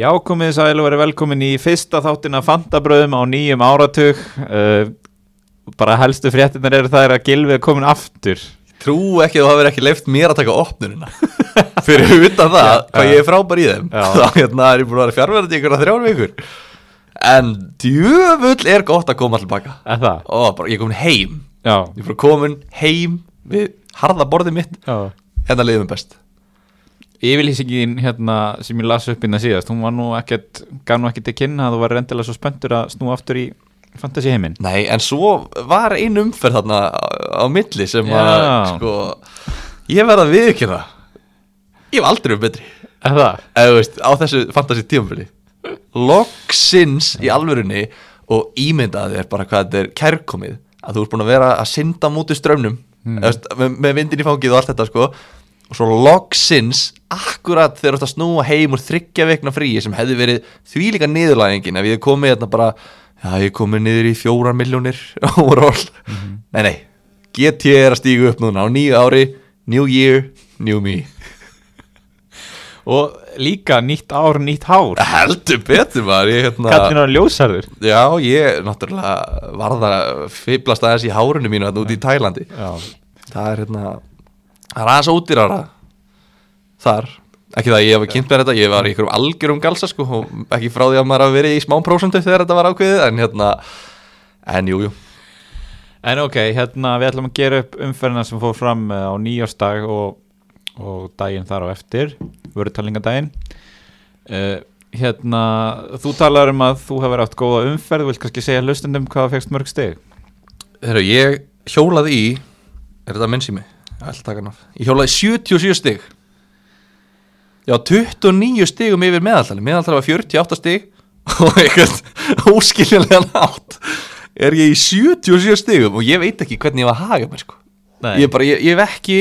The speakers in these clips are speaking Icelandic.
Já, komið sæl og verið velkomin í fyrsta þáttina Fantabröðum á nýjum áratug. Uh, Bara helstu fréttinar eru það er að Gilvi er komin aftur. Trú ekki að þú hafið ekki leift mér að taka opnunina. Fyrir utan það, hvað ég er frábær í þeim. Þá hérna er ég búin að vera fjárverðandi ykkur að þrjár vikur. En djöfull er gott að koma Er það? Ó, bara, ég er komin heim. Já, Ég er komin heim við harða borðið mitt. Já. Hérna liðum við best Yfirlýsingin hérna sem ég las upp innan síðast Hún var nú ekkert, gaf nú ekkert til kynna að þú var rendilega svo spenntur að snúa aftur í fantasy heiminn Nei, en svo var ein umferð þarna á, á milli sem að, Já. sko Ég verða að viðkjöna Ég hef aldrei um betri. Eða þú veist, á þessu fantasy tímafili loksins í alvörunni og ímyndaði þér bara hvað þetta er kærkomið að þú ert búin að vera að synda múti strömmnum mm. með, með vindin í fangið og allt þetta sko og svo loksins akkurat þegar þú ert að snúa heim úr þryggja vekna fríi sem hefði verið því líka niðurlægingin ef ég komið hérna bara já ég komið niður í fjórar miljónir overall, nei nei GT er að stígu upp núna á nýju ári new year, new me. Og líka nýtt ár, nýtt hár. Heldur betur maður ég, hérna, á ljósarður Já, ég náttúrulega varða fiblast aðeins í hárinu mínu þarna úti í Tælandi. Já, Það er hérna Það er aðeins ódýrara Þar Ekki það að ég hef kynnt mér þetta Ég var í einhverjum algjörum galsa sko Og ekki frá því að maður hafi verið í smá prósentu Þegar þetta var ákveðið En hérna En jú, jú En ok, hérna við ætlum að gera upp umferðina sem fór fram eh, á nýjársdag og, og daginn þar á eftir, vörutalningadaginn. Uh, hérna, þú talar um að þú hefur átt góða umferð, vilt kannski segja hlustendum hvað fegst mörg stig? Þegar ég hjólaði í Er þetta minn sími? Af. Ég hjólaði í 77 stig. Já, 29 stigum yfir meðaltali Meðaltali var 48 stig Og eitthvað óskiljanlega nátt Er ég í 77 stigum Og ég veit ekki hvernig ég var að haga mér sko. Ég, bara, ég, ég hef ekki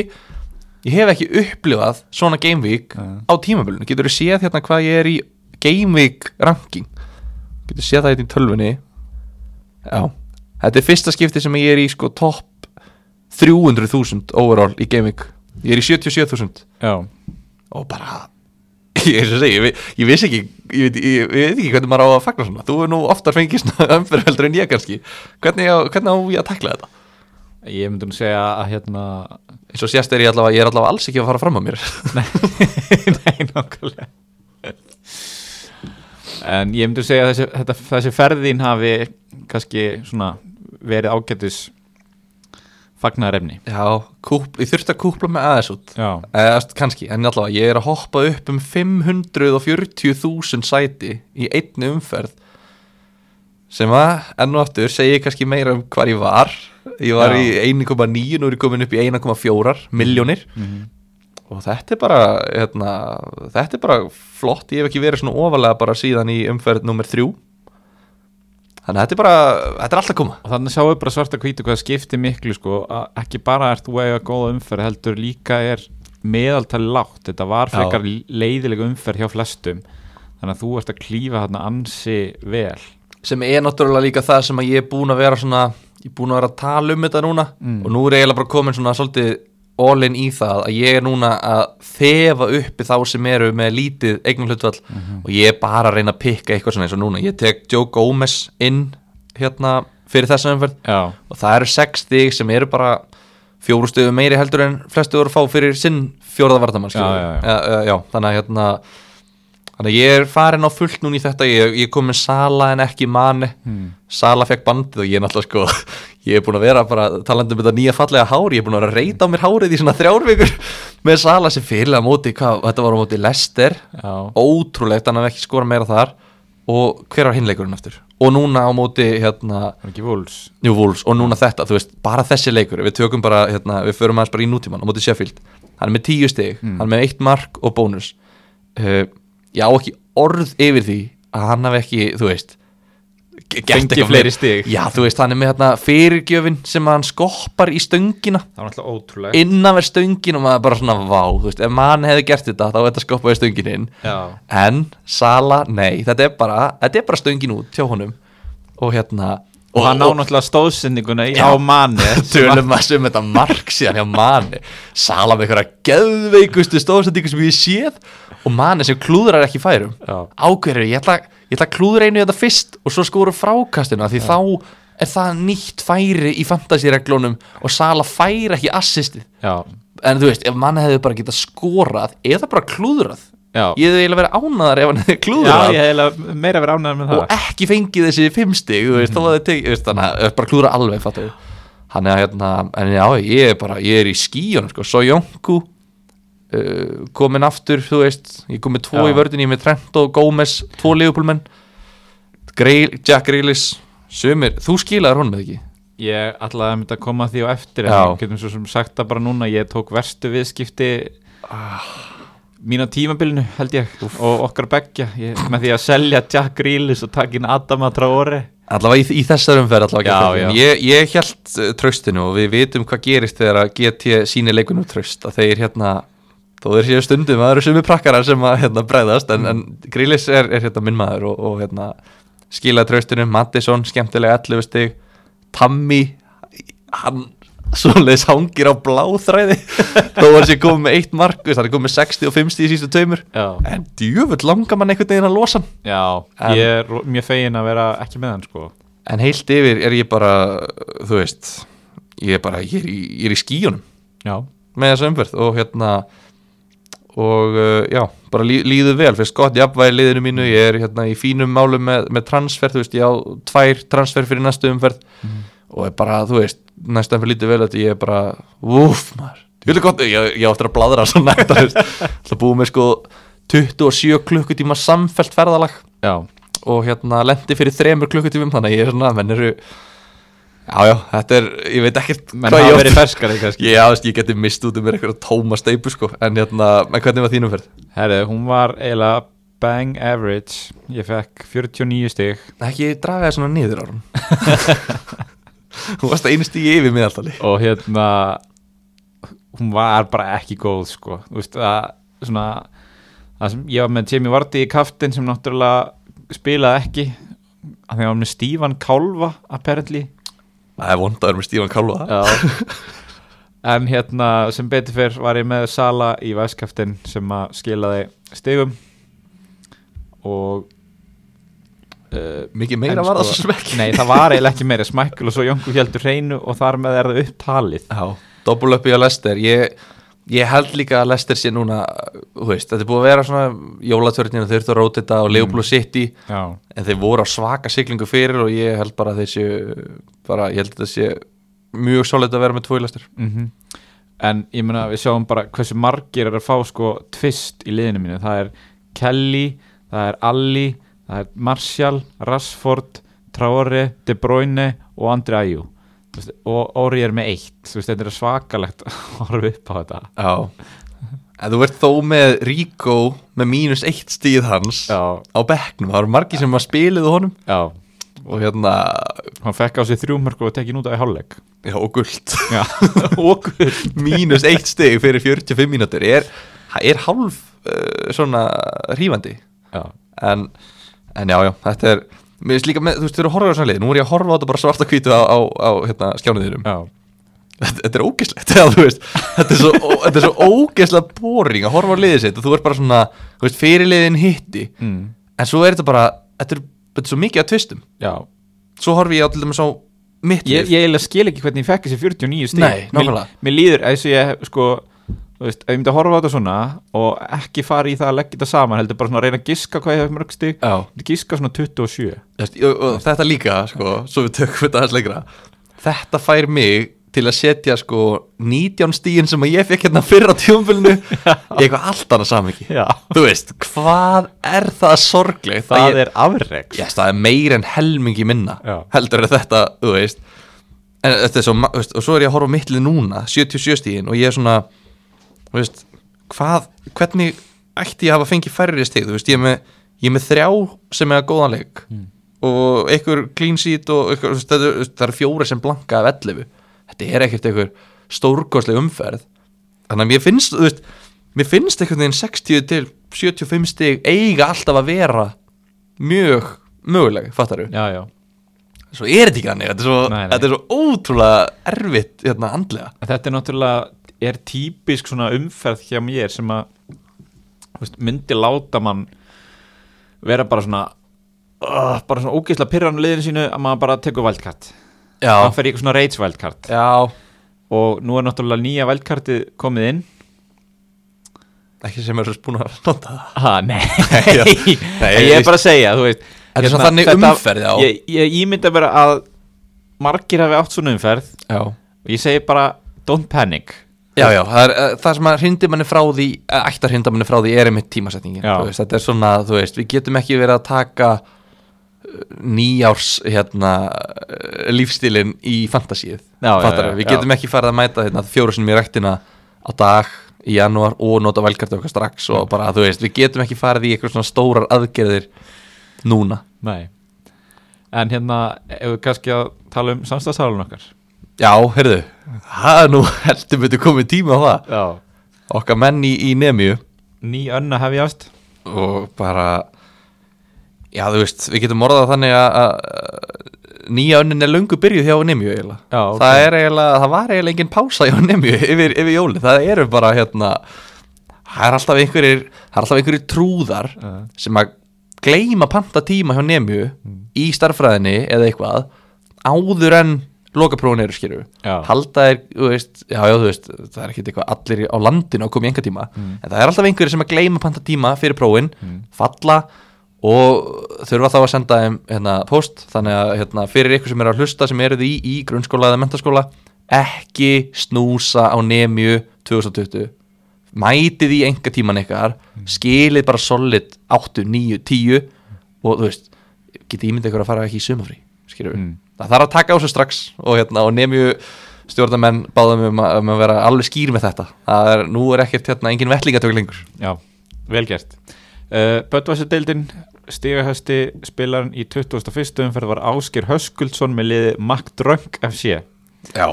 Ég hef ekki upplifað svona Game Week Nei. á tímabölinu Getur þú séð hérna hvað ég er í Game Week ranking? Getur séð það hérna í tölvunni? Já. Þetta er fyrsta skipti sem ég er í sko topp 300.000 overall í Week Ég er í 77.000 Já, og bara ég, að segja, ég, ég vissi ekki ég veit, ég, veit ekki hvernig maður á að fagna svona. Þú er nú oftar fengið svona umferðveldur en ég kannski. Hvernig á, hvernig á ég að takla þetta? Ég myndi nú segja að hérna, eins og sést er ég allavega, ég er allavega alls ekki að fara fram á mér. Nei, nokkulega. En ég myndi nú segja að þessi, þetta, þessi ferðin hafi kannski svona verið ágættis fagnaðarefni. já, kúp, ég þurfti að kúpla með aðeins út. Já, eða kannski, en allavega ég er að hoppa upp um 540.000 sæti í einni umferð sem að enn og aftur segi kannski meira um hvar ég var. Ég var Já. í 1,9 nú er komin upp í 1,4 miljónir og þetta er bara hérna, þetta er bara flott. Ég hef ekki verið svona ofalega bara síðan í umferð nummer 3 þannig að þetta er bara þetta er alltaf koma og þannig sjáum við bara svarta hvítu hvað skiptir miklu sko, að ekki bara ert þú eiga góða umferð heldur líka er meðaltali lágt, þetta var Já. frekar leiðileg umferð hjá flestum þannig að þú ert að klífa þarna ansi vel sem er náttúrulega líka það sem ég er búin að vera svona ég er búin að vera að tala um þetta núna Mm. og nú er ég eiginlega bara komin svona svolítið all in í það að ég er núna að þefa uppi þá sem eru með lítið eignum hlutfall Mhm. og ég er bara að reyna að pikka eitthvað svona eins og núna. Ég tek Joe Gomez inn hérna fyrir þessa umferð Já, og það eru sex stig sem eru bara fjóru stigum meiri heldur en flestu voru að fá fyrir sinn fjóraða vartamann já, já, þannig að hérna þannig að ég er farin á fullt núna í þetta. Ég, ég kom með Sala en ekki Mane. Hmm. Sala fekk bandið og ég er náttúrulega sko ég er búin að vera bara talandi um þetta nýja fallega hár ég er búin að vera að reyta á mér hárið í svona þrjár vikur með Sala sem fyrirlega móti hvað, þetta var á móti Lester já, ótrúlegt, hann hafði ekki skora meira þar. Og hver var hinleikurinn aftur? Og núna á móti hérna New Wolves? Og núna þetta, þú veist, bara þessi leikur. Við tökum bara, hérna, við förum aðeins bara í nútíman á móti Sheffield, hann er með tíu stig hann er með eitt mark og bónus. Uh, ég á ekki orð yfir því að hann hafi ekki, þú veist eitthvað fleiri stig. já, þú veist, hann er með hérna, fyrirgjöfin sem hann skoppar í stöngina. Það var alltaf ótrúlega innanverð stöngin og maður bara svona vá, þú veist, ef mann hefði gert þetta þá er þetta skoppaði stöngin inn. Já, en Sala, nei, þetta er bara þetta er bara stöngin út hjá honum. Og hérna, og hann á náttúrulega stóðsendinguna Já. á manni. Tölum að sem þetta mark síðan hjá Mani Sala með einhverja geðveikustu stóðsendingu sem ég séð. Og Mani sem klúðrar ekki færum. Já. Ákveður, ég ætla, ég ætla að klúður einu þetta fyrst og svo skóru frákastinu því þá er það nýtt færi í fantasíreglunum og Sala færi ekki assistið. Já, en þú veist, ef Mani hefði bara getað skorað eða bara klúðrað já, ég hefði eiginlega verið ánæðar ef hann hefði já klúðrað ég hef meira verið og ekki fengið þessi fimm stig þú veist, þá var það tekið, þú veist, þannig að bara klúra alveg fattu. Hann er hérna, en já, ég er bara ég er í skíunum, sko, svo Jónku uh, komin aftur þú veist, ég kom með tvo Já. í vördin ég með Trent og Gómez, tvo liðupulmenn Jack Grealish sumir, þú skilaður honum eða ekki? Ég ætlaði að mynda að koma því á eftir en Já. ég getum svo sem sagt það bara núna ég tók verstu viðskipti mín á tímabilinu held ég og okkar beggja. Ég, með því að selja Jack Grealish og taka inn Adama Traore. Allavega í, í þessar umferð allavega Já, já. ég, ég held uh, tröstinu og við vitum hvað gerist þegar að GT síni leikunum tröst að þeir hérna þó þeir séu stundum að það eru sumi prakkarar sem að hérna, bregðast en, en Grílis er, er hérna minn maður og, og hérna skilaði tröstinu, Mattisson skemmtilega 11 stig. Tammy hann svoleiðis hangir á bláþræði. Þó var þessi komið með eitt mark veist, hann er komið með 60 og 50 í sístu taumur en djöfull langar mann einhvern veginn að losa hann. Já En- ég er mjög fegin að vera ekki með hann sko. En heilt yfir er ég bara, þú veist, ég er bara, ég er í, í skíunum með þessa umferð og hérna, og uh, já, bara lí, líður vel, fyrst gott jafnvægi liðinu mínu, ég er hérna í fínum málum með, með transfer, þú veist, ég á tvær transfer fyrir næstu umferð. Og er bara, þú veist, næstu umferð lítið vel þetta ég er bara, úf, maður, ég gott, ég, ég áttur að bladra svo nægt, það búið með sko 27 klukkutíma samfelt ferðalag. Já, og hérna lendi fyrir þremur klukkutífum þannig að ég er svona, menn eru já já, þetta er, ég veit ekkert menn hafa verið ferskari kannski. Já, ég geti mist út um mér eitthvað tóma steipu sko, en hérna, en hvernig var þínum ferð? herri, hún var eiginlega bang average. Ég fekk 49 stig. Ekki draga það svona niður árum Þú varst einu stíi yfir miðaltali. Og hérna hún var bara ekki góð sko. Þú veist að svona það sem ég var með Jamie Vardy í kaftin sem náttúrulega spilaði ekki. Að því að hann var með Stífan Kálva apparently Það er vondaður með Stífan Kálva en hérna sem betur fyrr var ég með Sala í væskaftin sem að skilaði stigum. Og uh, Mikið meira en var það sko- ekki Nei, það var eiginlega ekki meira Smækul og svo Jónku heldur hreinu og þar með er það upptalið Já, doppulöppi á Lester ég, ég held líka að Lester sé núna veist, þetta er búið að vera svona jólatörnina þau þurftu að róta þetta og Leopold City. Já, en þeir voru á svaka siglingu fyrir og ég held bara að þeir séu bara, ég held að þetta sé mjög svolítið að vera með tvö í Lester mm en ég meina við sjáum bara hversu margir er að fá sko tvist í liðinu mínu, það er Kelly, það er Alli það er Martial, Rashford Traore, De Bruyne og Andri Ayew og Óri er með eitt, veist, þetta er svakalegt að horfa upp á þetta. Já. En þú ert þó með Rico með mínus eitt stíð hans Já, á bekknum, það eru margir sem að spiliðu honum. Já, og hérna, hann fekk á sig þrjú mörg og tekið út af í hálfleik. Já og guð mínus eitt stig fyrir 45 mínútur. Er, er hálf uh, svona hrífandi? Já, en, en já, já, þetta er mér finnst líka með, þú veist, þú eru að horfa á svona leið nú er ég að horfa á þetta bara svarta hvítu á, á, á hérna, skjánuðinum já, þetta, þetta er ógeslegt já, þú veist, þetta er svo, þetta er svo ógeslega boring að horfa á liðið sitt og þú ert bara svona, þú veist, fyrirliðin hitti. Mm, en svo er þetta bara þetta er, þetta er svo mikið að tvistum já. Svo horfi ég á til dæmis á mitt Ég, ég eiginlega skil ekki hvernig ég fekk þessi 49 stíg Nei, nákvæmlega. mér, líður eins og ég sko veist, ef ég myndi að horfa á þetta svona og ekki fara í það að leggja þetta saman heldur bara svona að reyna að giska hvað ég hef mörg stíg já, giska svona 27 þú veist, og, og þetta líka sko, svo við tökum þetta aðeins lengra. Þetta fær mig til að setja sko 19 stíin sem að ég fekk hérna fyrra tjónfélinu í eitthvað allt annað Já, þú veist, hvað er það sorglegt það ég, er afreg yes, það er meir en helmingi minna Já. heldur er þetta, þú veist. En þetta er svo, veist, og svo er ég að horfa mittlið núna 77 stíin og ég er svona veist, hvað hvernig ætti ég að hafa fengið færri stíð þú veist, ég er með, ég er með þrjá sem er að góðan leik Mm. og einhver clean sheet og einhver, þú veist, það, er- það eru fjóri sem blanka af 11 þetta er ekkert einhver stórkostleg umferð. Þannig að mér finnst, þú veist mér finnst einhvern veginn 60 til 75 stig eiga alltaf að vera mjög möguleg, fattar Já, já, svo er þetta ekki þannig þetta er svo. Þetta er svo ótrúlega erfitt hérna andlega. Þetta er náttúrulega, er típisk svona umferð hjá mér sem að veist, myndi láta mann vera bara svona uh, bara svona ógeðslega pyrran liðinu sínu að maður bara tekur vældkart Já, hann fer í eitthvað svona rage vældkart já. Og nú er náttúrulega nýja vældkartið komið inn. Ekki sem er búin að nota það. Nei, nei ég er bara að segja þú veist, er hérna, svona þannig þetta- umferð, já. ég, ég ímynda bara að margir hafi átt svona umferð. Já, og ég segi bara don't panic já, já það, er, uh, það sem að hrindi manni frá því uh, ættar hrinda manni frá því er einmitt tímasetningin veist, þetta er svona, þú veist, við getum ekki verið að taka uh, nýjárs hérna lífstílin í já, við getum ekki farið að mæta hérna, fjóru sinni í rektina á dag í janúar og nota velkart okkar strax og bara, þú veist, við getum ekki farið í eitthvað svona stórar aðgerðir núna. Nei. En hérna, ef við kannski að tala um samstagsalun okkar Já, heyrðu, það er nú heldur betur komið tíma á það já. okkar menn í, í Nemju ný önna hefjast og bara já, þú veist, við getum orðað þannig að nýja önnin er löngu byrjuð hjá Nemju eiginlega Já, ok. það er eiginlega, það var eiginlega engin pása hjá Nemju yfir, yfir jóli, það eru bara hérna, það er alltaf einhverjir það er alltaf einhverjir trúðar Já. sem að gleyma panta tíma hjá Nemju í starffræðinni eða eitthvað áður en lokaprófun eru skýru Já. halda er, þú veist, já, já, þú veist það er ekkert eitthvað allir á landinu að koma í enga tíma en það er alltaf einhverjir sem að gleyma panta tíma fyrir prófin, falla og þurfa þá að senda þeim hérna, post, þannig að hérna, fyrir ykkur sem eru að hlusta sem eruð í, í grunnskóla eða mentaskóla, ekki snúsa á nemju 2020 mætið í enga tíman ykkar skilið bara solid 8, 9, 10 og þú veist getið ímyndið ykkur að fara ekki í sumafrí Mm. Það þarf að taka á sig strax og, hérna, og nemju stjórnarmenn báðum um að, um að vera alveg skýr með þetta. Það er, nú er ekkert hérna, engin vettlingatök lengur. Já, vel gert. Uh, Böttvæsardeildin stigahæsti spilarinn í 21. umferð var Ásker Höskuldsson með liði Mack Drönk FC já,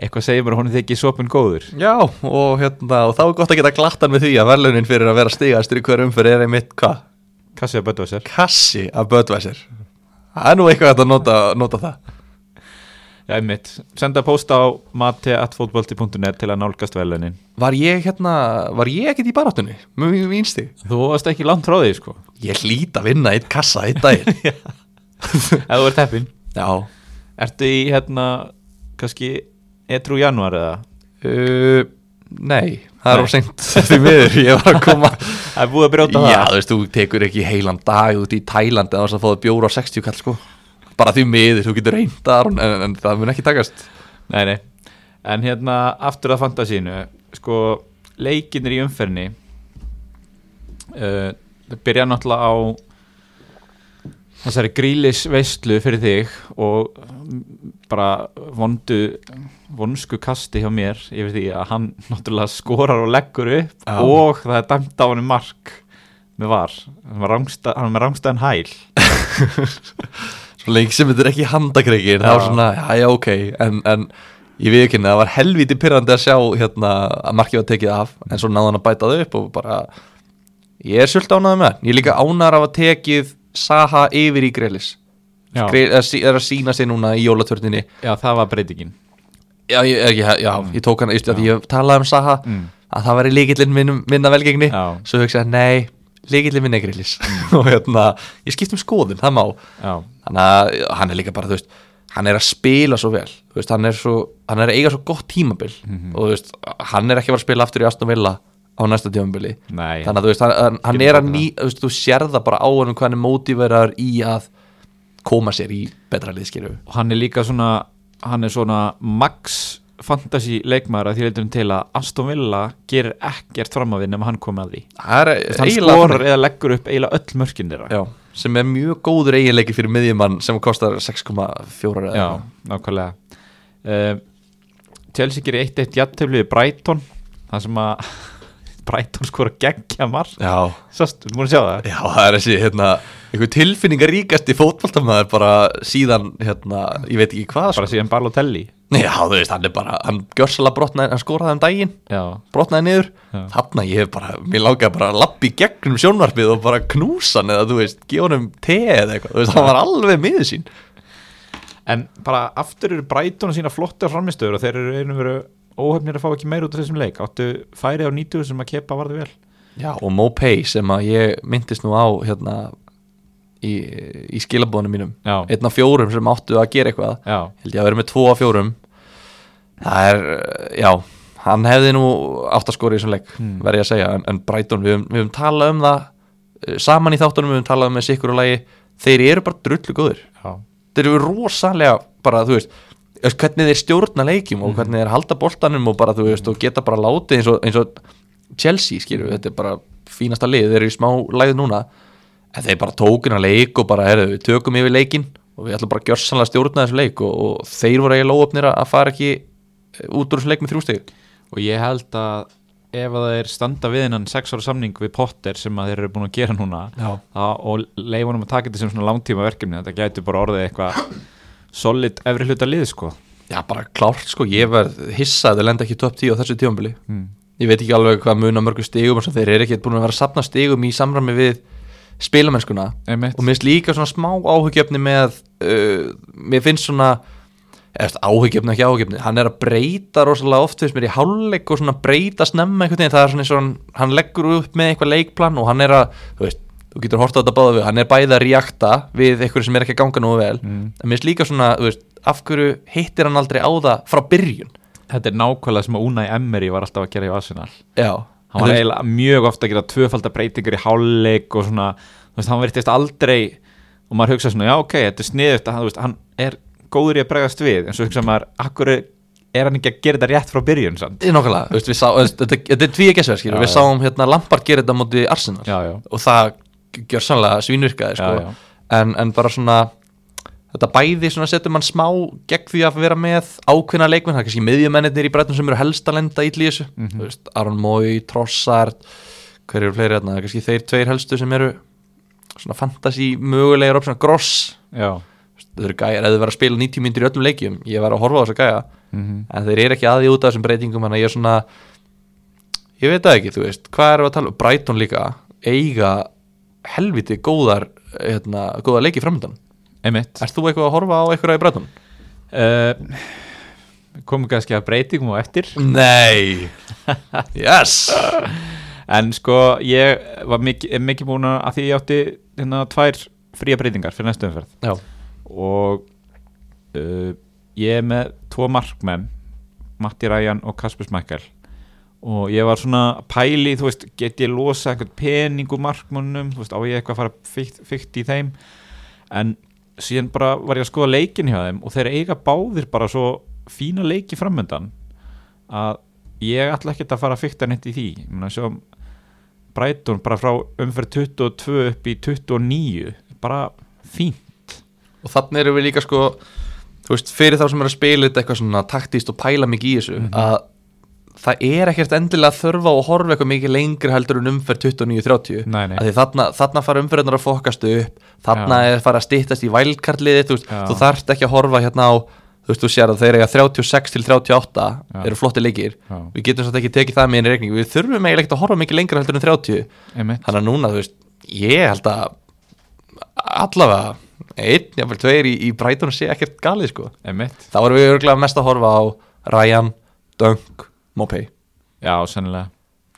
eitthvað segir mér að hún er þykir sopin góður. Já og, hérna, og þá er gott að geta glattan með því að verðlunin fyrir að vera stigastur í hver umfyrir er einmitt hvað? Kassið Böttvæsar kassi af Böttvæsir það er nú eitthvað að nota, nota það. Já, einmitt, senda post á mati.fotbolti.net til að nálgast velunin var ég hérna, var ég ekkert í baráttunni með mín vinstig Þú varst ekki langt frá því, sko. Ég hlýt að vinna eitt kassa eitt daginn. Ef þú ert heppin já. Ertu í, hérna, kannski Etrú janúar eða? uh, nei, það er Nei. of seint. Því miður, ég var að koma. Það er búið að brjóta já, það þú veist, þú tekur ekki heilan dag út í Tælandi að það fóðu bjóra á 60 kall sko. Bara því miður, þú getur reynda en, en, en það mun ekki takast. Nei, nei. En hérna, aftur að fantasínu. Sko, leikinir í umferni uh, byrja náttúrulega á Þessari grílis veistlu fyrir þig Og bara vondu Vonsku kasti hjá mér Yfir því að hann náttúrulega skorar og leggur upp Já. Og það er dæmt á hann mark Með var. Hann var er með rángstæðan hæl. Svo lengi sem þetta er ekki handakreikir það var svona, já, já, ok. En, en ég við ekki, það var helviti pyrrandi að sjá hérna að markið var tekið af en svo náði hann að bæta þau upp og bara ég er svolítið ánægð með hann. Ég er líka ánægð af að tekið Saha yfir í Já, Greil, er, að sína sig núna í jólatörninni já það var breytingin. Já, ég, ég, já, ég tók hann, just, að ég talaði um Saha mm. að það væri líkillinn minn, minna velgengni. Já. svo hugsaði, nei, líkillinn minn er Greilis og hérna, ég skipt um skoðun, það má. Þannig að hann er líka bara, þú veist hann er að spila svo vel. Þú veist, hann, er svo, hann er að eiga svo gott tímabil. Mhm. og þú veist, hann er ekki að fara að spila aftur í Aston Villa á næsta nei. Þannig að þú veist, hann, hann, er að ný þú veist, þú sér það bara á hann hvað hann er mótiverar í að koma sér í betra liðskilu og hann er líka svona hann er svona max fantasy leikmaður að því leitum til að Aston Villa gerir ekkert fram að við nema hann komið að því. Er hann skorar eða leggur upp eiginlega öll mörkin þeirra. Já, sem er mjög góður eiginleiki fyrir miðjumann sem kostar 6,4 eða Já, nákvæmlega. Uh, Chelsea gerir 1-1 jætteflið Brighton það sem að Brighton skora geggja marg Sástu, múin að sjá það? Já, það er þessi, hérna, einhver tilfinningar ríkasti fótboltamæður bara síðan, hérna, ég veit ekki hvað sko. Bara síðan Balotelli. Já, þú veist, hann er bara, hann gjörsala brotnaði, hann skoraði um daginn, Já, brotnaði niður. Þarna ég hef bara, mér langaði bara að lappi gegnum sjónvarpið og bara knúsa hann eða, þú veist, gefa hann te eða eitthvað, þú veist, hann var alveg miður sín. En bara aftur eru Brighton sína flottar framistöður og þeir eru einu veru óhefnir að fá ekki meir út af þessum leik. Áttu færi á 90 sem að kepa varði vel? Já, og Mopay sem að ég myndist nú á hérna í, í skilabóðunum mínum. Já, einn af fjórum sem áttu að gera eitthvað. Já, held ég að vera með tvo af fjórum. Það er, já hann hefði nú átt að skora í þessum leik Hmm. verði ég að segja, en, en Brighton við höfum, höfum talað um það eh, saman í þáttunum, við höfum talað um með sikkur og lagi. Þeir eru bara drullu góður já, þeir eru rosalega bara, þú veist, hvernig þeir stjórna leikjum og hvernig þeir halda boltanum og bara, þú veist, og geta bara látið eins og, eins og Chelsea, skilju, þetta er bara fínasta lið, þeir eru í smá læð núna. En þeir bara tókina leik og bara, herðu, við tökum yfir leikin og við ætlum bara að gjörsanlega stjórna þessu leik og, og þeir voru eiginlega óöfnir að fara ekki eh, út úr þessu leik með þrjústeg og ég held að ef að þeir standa við innan 6 ára samning við Potter sem að þeir eru búin að gera núna að, og leifunum að taka þetta sem svona langtíma verkefni þetta gætu bara orðið eitthvað solid efri hluta lið sko. Já, bara klárt, sko, ég verð hissa að lenda ekki í topp 10 á þessu tífambili mm. ég veit ekki alveg hvað mun á mörgum stigum og svo þeir eru ekki búin að vera að sapna stigum í samræmi við spilamennskuna. Einmitt. og mér finnst líka svona smá áhugjefni með uh, mér finnst svona áhugjefni ekki áhugjefni hann er að breyta rosalega oft finnst mér í hálfleik og svona breyta snemma einhvern veginn. Það er svona eins og hann leggur upp með eitthvað leikplan og hann er að þú veist, þú getur horta á þetta báða við. Hann er bæði að reakta við eitthvað sem er ekki að ganga nú vel. Mm. en mér finnst líka svona, þú veist, af hverju hittir hann aldrei á það frá byrjun? Þetta er nákvæmlega sem að Unai Emery var alltaf að gera í Arsenal. Já, hann var eiginlega mjög ofta að gera tvöfaldar breytingar í hálfleik og svona, þú veist, hann verðist aldrei og maður hugsa svona, já ok, þetta er sniðut hann, hann er góður í að bregðast við. En svo hugsa maður, akkur er hann ekki að gera þetta rétt frá byrjun Nákvæmlega, þetta, er tví ekki Já, við sáum hérna Lampard gera þetta móti Arsenal. Já, já, og það gjör sannlega svínvirkaði sko. En, en bara svona þetta bæði svona setur mann smá gegn því að vera með ákveðna leikmenn. Það er kannski miðjumennir í brettum sem eru helst að lenda í þessu, Mhm. þú veist, Aron Mói Trossard, hver eru fleiri hérna, Það er kannski þeir tveir helstu sem eru svona fantasy mögulegur op, svona gross, já. þau eru gæjar eða vera að spila 90 myndir í öllum leikjum, ég var að horfa á þessa gæja. Mm en þeir eru ekki aði út af þessum breytingum þannig að ég er svona ég veit það ekki, þú veist, hvað erum við að tala um? Brighton líka, eiga helviti góðar hérna, góða leiki framöndan, erst þú eitthvað að horfa á eitthvað í Brighton? uh, komum kannski að breytingum á eftir. Nei. Yes. En sko ég var mikið, mikið búin að því ég átti hérna tvær fría breytingar fyrir næstu umferð. Já, og uh, ég er með tvo markmenn Matti Ræjan og Kasper Smækkel og ég var svona pæli, þú veist, get ég losa einhvern pening úr markmönnum, þú veist, á ég eitthvað að fara fykt, fykt í þeim? En síðan bara var ég að skoða leikin hjá þeim og þeir eiga báðir bara svo fína leiki framöndan að ég ætla ekkert að fara að fykta neitt í því. Ég meina sjá Brighton bara frá umferð 22 upp í 29 bara fín og þannig erum við líka sko þú veist, fyrir þá sem er að spila þetta eitthvað svona taktíst og pæla mikið í þessu að það er ekkert endilega að horfa eitthvað mikið lengri heldur en umferð 29-30 Nei, nei. að því þarna, þarna fara umferðunar að fokast upp þarna Já. er fara að stýttast í vælkarliði þú, þú þarft ekki að horfa hérna á þú veist, þú sér að þeir eiga 36 til 38 Já. eru flotti leikir Já. við getum samt ekki tekið það með einu reikning við þurfum eiginlega ekkert að horfa mikið lengra heldur en 30 Einmitt. þannig að núna, þú veist, ég held að allavega einn, jáfnvel tveir í, í Brighton sé ekkert galið sko Einmitt. þá erum við örgulega mest að horfa á Ryan, Dunk, Mopay Já, sennilega.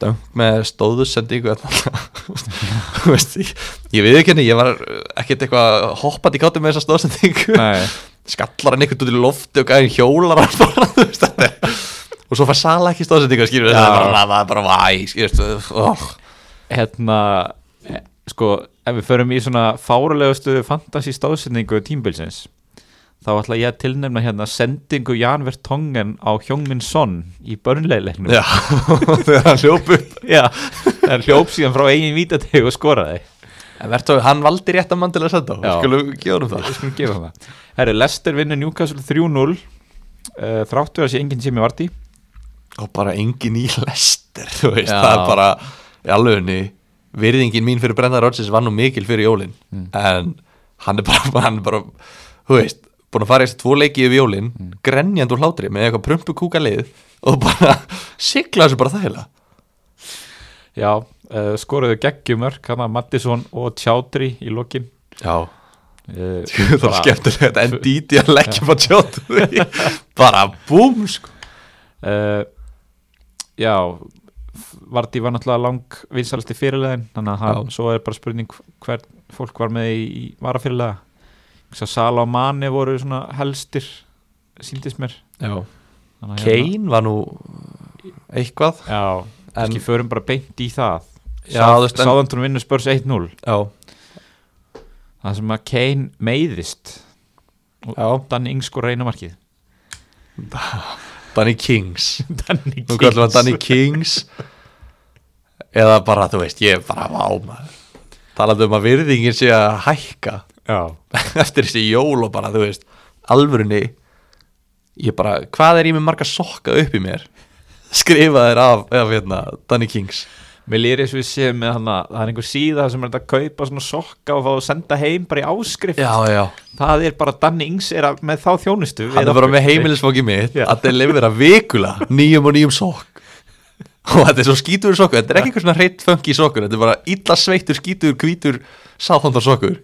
Dunk með stóðussendingu veist, ég, ég við ekki henni ég var ekkert eitthvað hoppað í káttum með þessa stóðsendingu. Nei, skallar hann einhvern út í lofti og gæðin hjólar hann bara, og svo fær Sala ekki Já. það er bara, það bara væ skilur við, oh. hérna eh, sko, ef við förum í svona fárulegustu fantasy stáðsendingu tímbilsins þá ætla ég að tilnefna hérna sendingu Jan Vertongen á Hjóngmin Son í börnlegilegnum já, þegar hann hljóp upp. Já, er hljóp síðan frá eigin vítateg og skoraði. En Vertói, hann valdi rétt að mann til að senda Já. Skulum gefa hann það. gefa það. Herri, Lester vinnur Newcastle 3-0 uh, þráttu að sé enginn sem ég varti Og bara engin í lester Þú veist, Já. það er bara Í alvegunni, virðingin mín fyrir Brenda Rodgers var nú mikil fyrir jólin. Mm. En hann er bara, hann er bara Þú veist, búin að fara í þessi tvo leiki yfir jólin Mm. Grenjand úr hlátri með eitthvað prumpu kúka lið Og bara sigla þessu bara þægilega. Já, uh, skoruðu geggjumörk hann að Mattisson og Tjátri í lokin. Já, uh, það var skemmtilegt en díti að leggja bara tjótt bara búm sko. Uh, Já Vardí var náttúrulega lang vinsalasti fyrirlegin þannig að hann, svo er bara spurning hvern fólk var með í, í varafyrirlega Sala og Mane voru svona helstir síndist mér. Já. Þannig að hérna- Kane var nú eitthvað. Já, en, kannski förum bara beint í það. Já, þú veist, en- Sáðantún vinnur spörs 1-0 já, Það sem að Kane meiðist. Já. Danny Ings sko reyna markið. Danny Kings. Danny nú kallum við Danny Kings. Eða bara þú veist ég er bara vámaður talandi um að virðingin sé að hækka eftir þessi jól og bara þú veist alvörunni ég bara, hvað er ég með marga sokka upp í mér? Skrifa þér af, af hérna, Danny Kings. Mér lýri eins og við séum með hana Það er einhver síða sem er að kaupa svona sokka og fá að senda heim bara í áskrift. Já Það er bara Danny Ings er að, með þá þjónustu. Hann er bara með heimilisfóki mitt Já. að delivera vikula nýjum og nýjum sokk. Og þetta er svo skítur sokkur þetta er ekki eitthvað svona hreitt funky sokkur þetta er bara illa sveittur, skítur, hvítur sáþóndar sokkur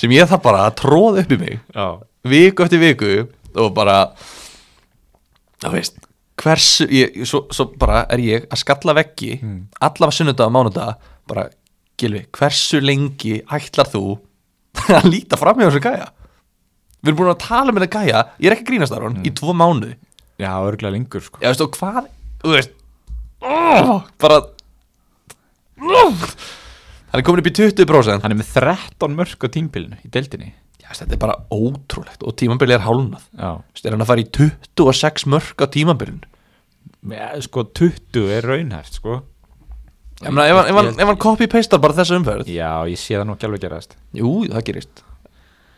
sem ég það bara að tróða upp í mig Já, viku eftir viku og bara það veist hversu, ég, svo, svo bara er ég að skalla veggi Mm. allavega sunnudag og mánudag bara, Gilvi, hversu lengi ætlar þú að líta fram hjá þessu gæja? Við erum búin að tala með þetta gæja ég er ekki að grínast þar hann, í tvo mánuði. Já örgulega lengur sko. Já, veist, og hvað, þú veist oh, bara oh, hann er komin upp í 20% Hann er með 13 mörg á tímbilinu í deildinni. Já, þetta er bara ótrúlegt og tímabili er Já, Veist, er hann að fara í 26 mörg á tímabilin með, sko 20 er raunhæft sko. Ég meina, ef hann, ef hann, copy-pastar bara þessu umferð. Já, ég sé það nú ekki alveg gerast. Jú, það gerist.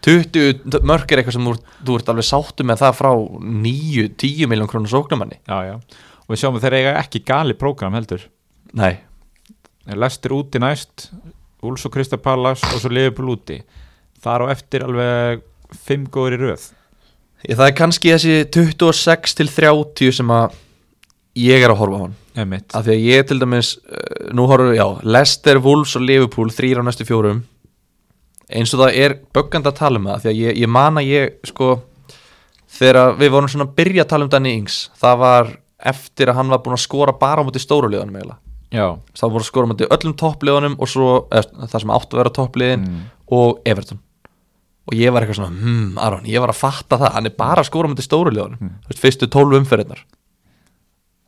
20 mörg er eitthvað sem þú, þú ert alveg sáttu með það frá 9-10 miljón krónu sóknumanni Já, já. Og við sjáum að þeir eiga ekki gali prógram heldur. Nei, Þeir lestir úti næst Úls og Krista Pallas og svo Liverpool úti. Þar á eftir alveg 5 góður í röð. Ég, það er kannski þessi 26 til 30 sem að ég er að horfa á hann. Emitt af því að ég til dæmis, uh, nú horfum já, Leicester, Wolves og Liverpool þrýr á næstu fjórum. Eins og það er böggand að tala um það því að ég, ég man að ég sko þegar við vorum svona að byrja að tala um Danny Ings það var eftir að hann var búin að skora bara á múti stóruleðanum eiginlega það var búin að skora á múti öllum toppliðunum og svo eða, það sem áttu að vera toppliðin Mm. og Everton. Og ég var eitthvað svona, hmm, Aron, ég var að fatta það. Hann er bara að skora á múti stóruleðanum Mm. mm. fyrstu 12 umferðinar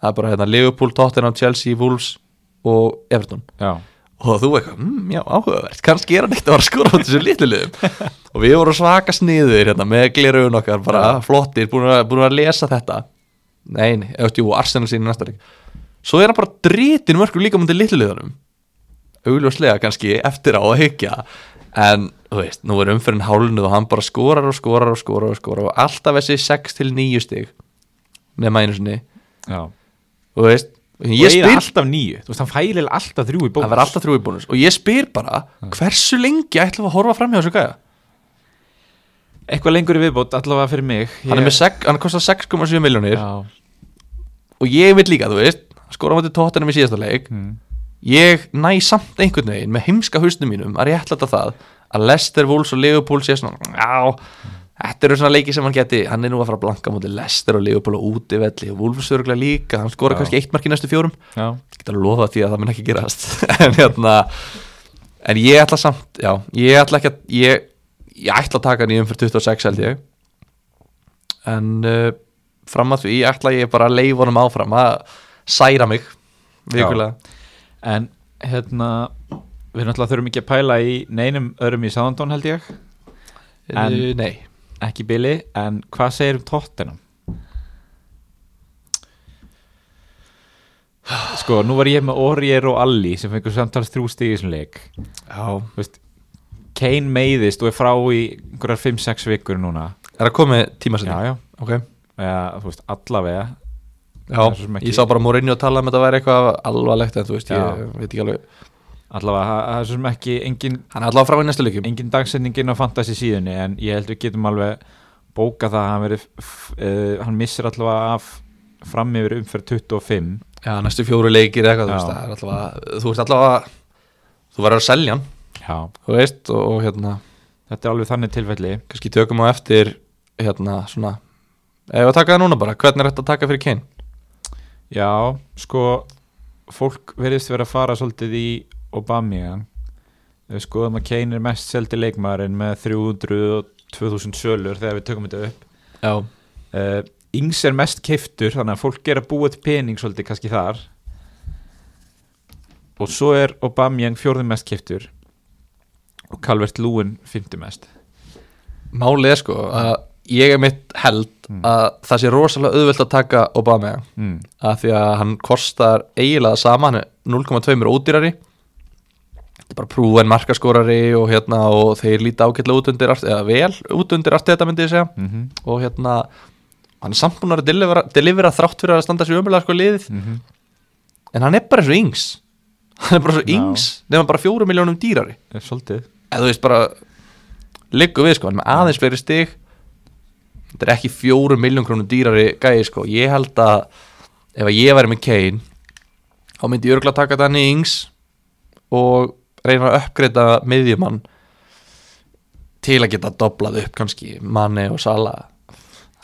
það er bara hérna, Liverpool, Tottenham, Chelsea, Wolves og Everton. Já, og þú eitthvað, mm, já, áhugavert. Kannski er hann eitt að vara að skora á þessu litlu liðum. Og við vorum svaka sniður hérna, með gleraugun okkar, bara flottir búin að, búin að lesa þetta. Nei, nei, eftir, jú, Arsenal sín í næsta leik svo er hann bara dritin mörgur líka mútið litlu liðunum. Augljóslega kannski eftir á að hyggja en, þú veist, nú er umferðin hálnuð og hann bara skorar og skorar og skorar og skorar og alltaf þessi 6 til 9 stig nema einu sinni, já. Þú veist Og ég spyr alltaf nýju Þú veist, hann fælir alltaf þrjú í bónus það verður alltaf þrjú í bónus. Og ég spyr bara hversu lengi ætlum við að horfa fram hjá þessu gæja? Eitthvað lengur í viðbót, allavega fyrir mig. Hann er með sek, hann kostar 6,7 miljónir Já, og ég vil líka, þú veist skora á móti tóttunum í síðasta leik. Mm. ég næ samt einhvern veginn með heimska hausnum mínum að réttlæta það að Leicester, Wolves og Liverpool sé svona, já þetta eru svona leiki sem hann geti, hann er nú að fara að blanka móti Leicester og Liverpool og útivelli og Wolves örgulega líka, hann skora Já. kannski eitt mark í næstu fjórum. Já, ég get alveg lofa því að það mun ekki gerast. En hérna en ég ætla samt, já, ég ætla ekki að ég, ég ætla að taka hann í umfyrir 26 held ég. En uh, fram að því ætla ég bara að leifa honum áfram að særa mig vikulega. En hérna Við náttúrulega þurfum ekki að pæla í neinum öðrum í Southampton held ég. En- en, nei, Ekki Billy, en hvað segir um Tottenham? Sko, nú var ég með Orier og Alli sem fengur samtals þrjú stig í þessum leik. Já. Þú veist, Kane meiðist og er frá í einhverjar 5-6 vikur núna. Er það komið tíma Já, sinni? já, ok, eða, þú veist, allavega já, ekki- ég sá bara Mourinho tala um að þetta væri eitthvað alvarlegt en þú veist, Já. ég veit ekki alveg. Allavega, það er svo sem ekki engin, hann er allavega frá í næstu leikum engin dagsendingin á fantasy síðunni en ég held við getum alveg bóka það að hann, veri, uh, hann missir allavega af fram yfir umferð 25 já, næstu fjóru leikir eitthvað, þú veist, það er allavega þú veist allavega, þú verður að selja hann. Já, þú veist, og, og hérna þetta er alveg þannig tilfelli. Kannski tökum á eftir hérna svona ef að taka það núna bara, hvernig er þetta að taka fyrir Kane? Já, sko fólk verðist vera að fara svolítið í við skoðum að Kane er mest seldi leikmaðurinn með 300 og 2000 sölur þegar við tökum þetta upp. Já, uh, Ings er mest keiftur þannig að fólk er að búa til pening svolítið kannski þar. Og svo er Aubameyang fjórði mest keiftur og Calvert Lúin fymti mest. Málið er sko að ég er mitt held Mm. að það sé rosalega auðvelt að taka Obama. Mm. að því að hann kostar eiginlega sama, hann er 0,2 ódýrari. Þetta er bara prúen markaskórari og hérna og þeir líta ágætlega út undir allt, eða vel út undir allt þetta myndi ég segja. Mm -hmm. og hérna hann er samt búin að delivera, delivera þrátt fyrir að standa sér umlega sko liðið. Mm en hann er bara svo yngs. Hann er bara svo Já. yngs nefnum bara fjóru miljónum dýrari. Svolítið. Eða þú veist bara liggur við sko, hann er aðeins fleiri stig þetta er ekki fjóru miljón krónum dýrari gæði sko, ég held að ef að ég væri með Kane þá myndi ég örgulega taka í yngs og reyna að uppgreita miðjumann til að geta doblað upp kannski manni og sala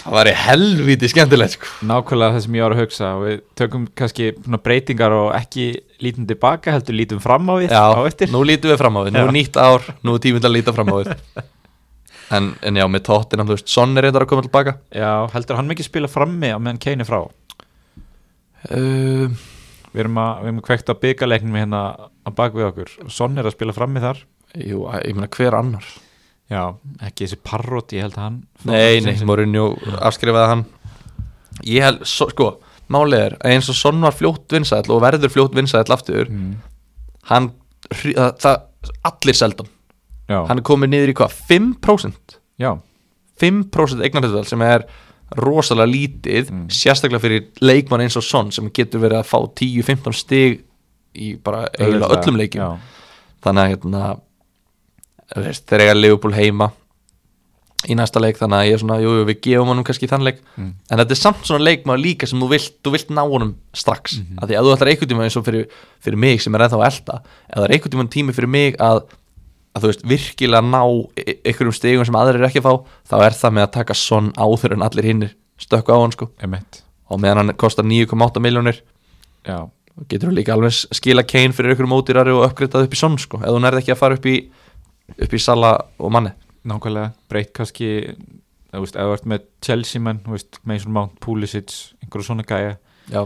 það væri helviti skemmtilegt sko. Nákvæmlega það sem ég var að hugsa og við tökum kannski breytingar og ekki lítum tilbaka heldur lítum fram á við á eftir. nú lítum við fram á við, nú Já. nýtt ár nú er tíminn til að líta fram á við en, en já, með tóttina, þú veist, Son er reyndar að koma tilbaka. Já, heldur hann mikið spila frammi á meðan Kane er frá? Uh, Við erum að, við erum að kvekta byggarleiknum hérna að bak við okkur. Son er að spila frammi þar. Jú, ég meina hver annar? Já, ekki þessi parrot, ég held að hann Nei, nei, Mourinho afskrifaði hann. Ég held, so, sko Málið er að eins og Son var fljótt vinsæll og verður fljótt vinsæll aftur mm. hann, það, allir seldan Já, hann er komið niður í hvað, 5% já, 5% eignarhættuðal sem er rosalega lítið Mm. sérstaklega fyrir leikmann eins og Son sem getur verið að fá 10-15 stig í bara eiginlega öllum leikjum já. þannig að hérna þeir eiga Liverpool heima í næsta leik þannig að ég er svona, jú, jú, við gefum honum kannski þann leik Mm. en þetta er samt svona leikmaður líka sem þú vilt, þú vilt ná honum strax mm. -hmm. af því að þú ætlar einhvern tíma eins og fyrir, fyrir mig sem er ennþá elda er einhvern tíma tími fyrir mig að að þú veist, virkilega ná e- einhverjum stegum sem aðrir er ekki að fá þá er það með að taka sonn áður en allir hinnir stökku á hann sko Emmett og meðan hann kostar 9,8 miljónir Já, getur þú líka alveg skila Kane fyrir einhverjum ódýrari og uppgreitað upp í sonn sko ef þú nærði ekki að fara upp í upp í Sala og manni nákvæmlega breytt kannski ef þú ert með Chelsea menn Mason Mount, Pulisic einhverju svona gæja Já,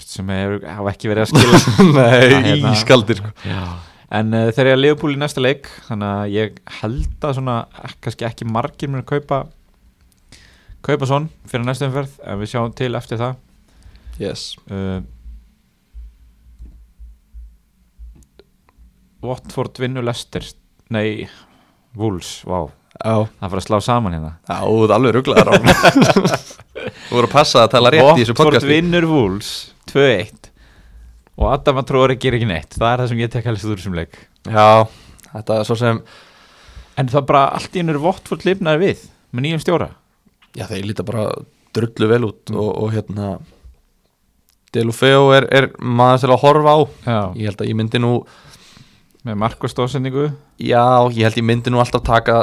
sem hefur hafa ekki verið að skila Nei, hérna. ískaldir sko. Já. En uh, þeir eru að Liverpool í næsta leik þannig að ég held að svona eh, kannski ekki margir mér að kaupa kaupa svon fyrir næsta umferð en við sjáum til eftir það. Yes. uh, Watford vinnur Leicester. Nei, Wolves, vá. Já, það fyrir að slá saman hérna. Já, þú ert alveg rugglaðar á Þú voru að passa að tala rétt í þessu Watford podcasti. vinnur Wolves 2-1 og Adam að tróri gerir ekki neitt. Það er það sem ég tek helst úr þessum leik. Já, þetta er svo sem en það bara allt í ennur Watford lifnaði við með nýjum stjóra. Já, þeir líta bara drullu vel út Mm. og, og hérna Delufeo er, er maður til að horfa á. Já. Ég held að ég myndi nú með markastóðsendingu Já, ég held ég myndi nú alltaf taka,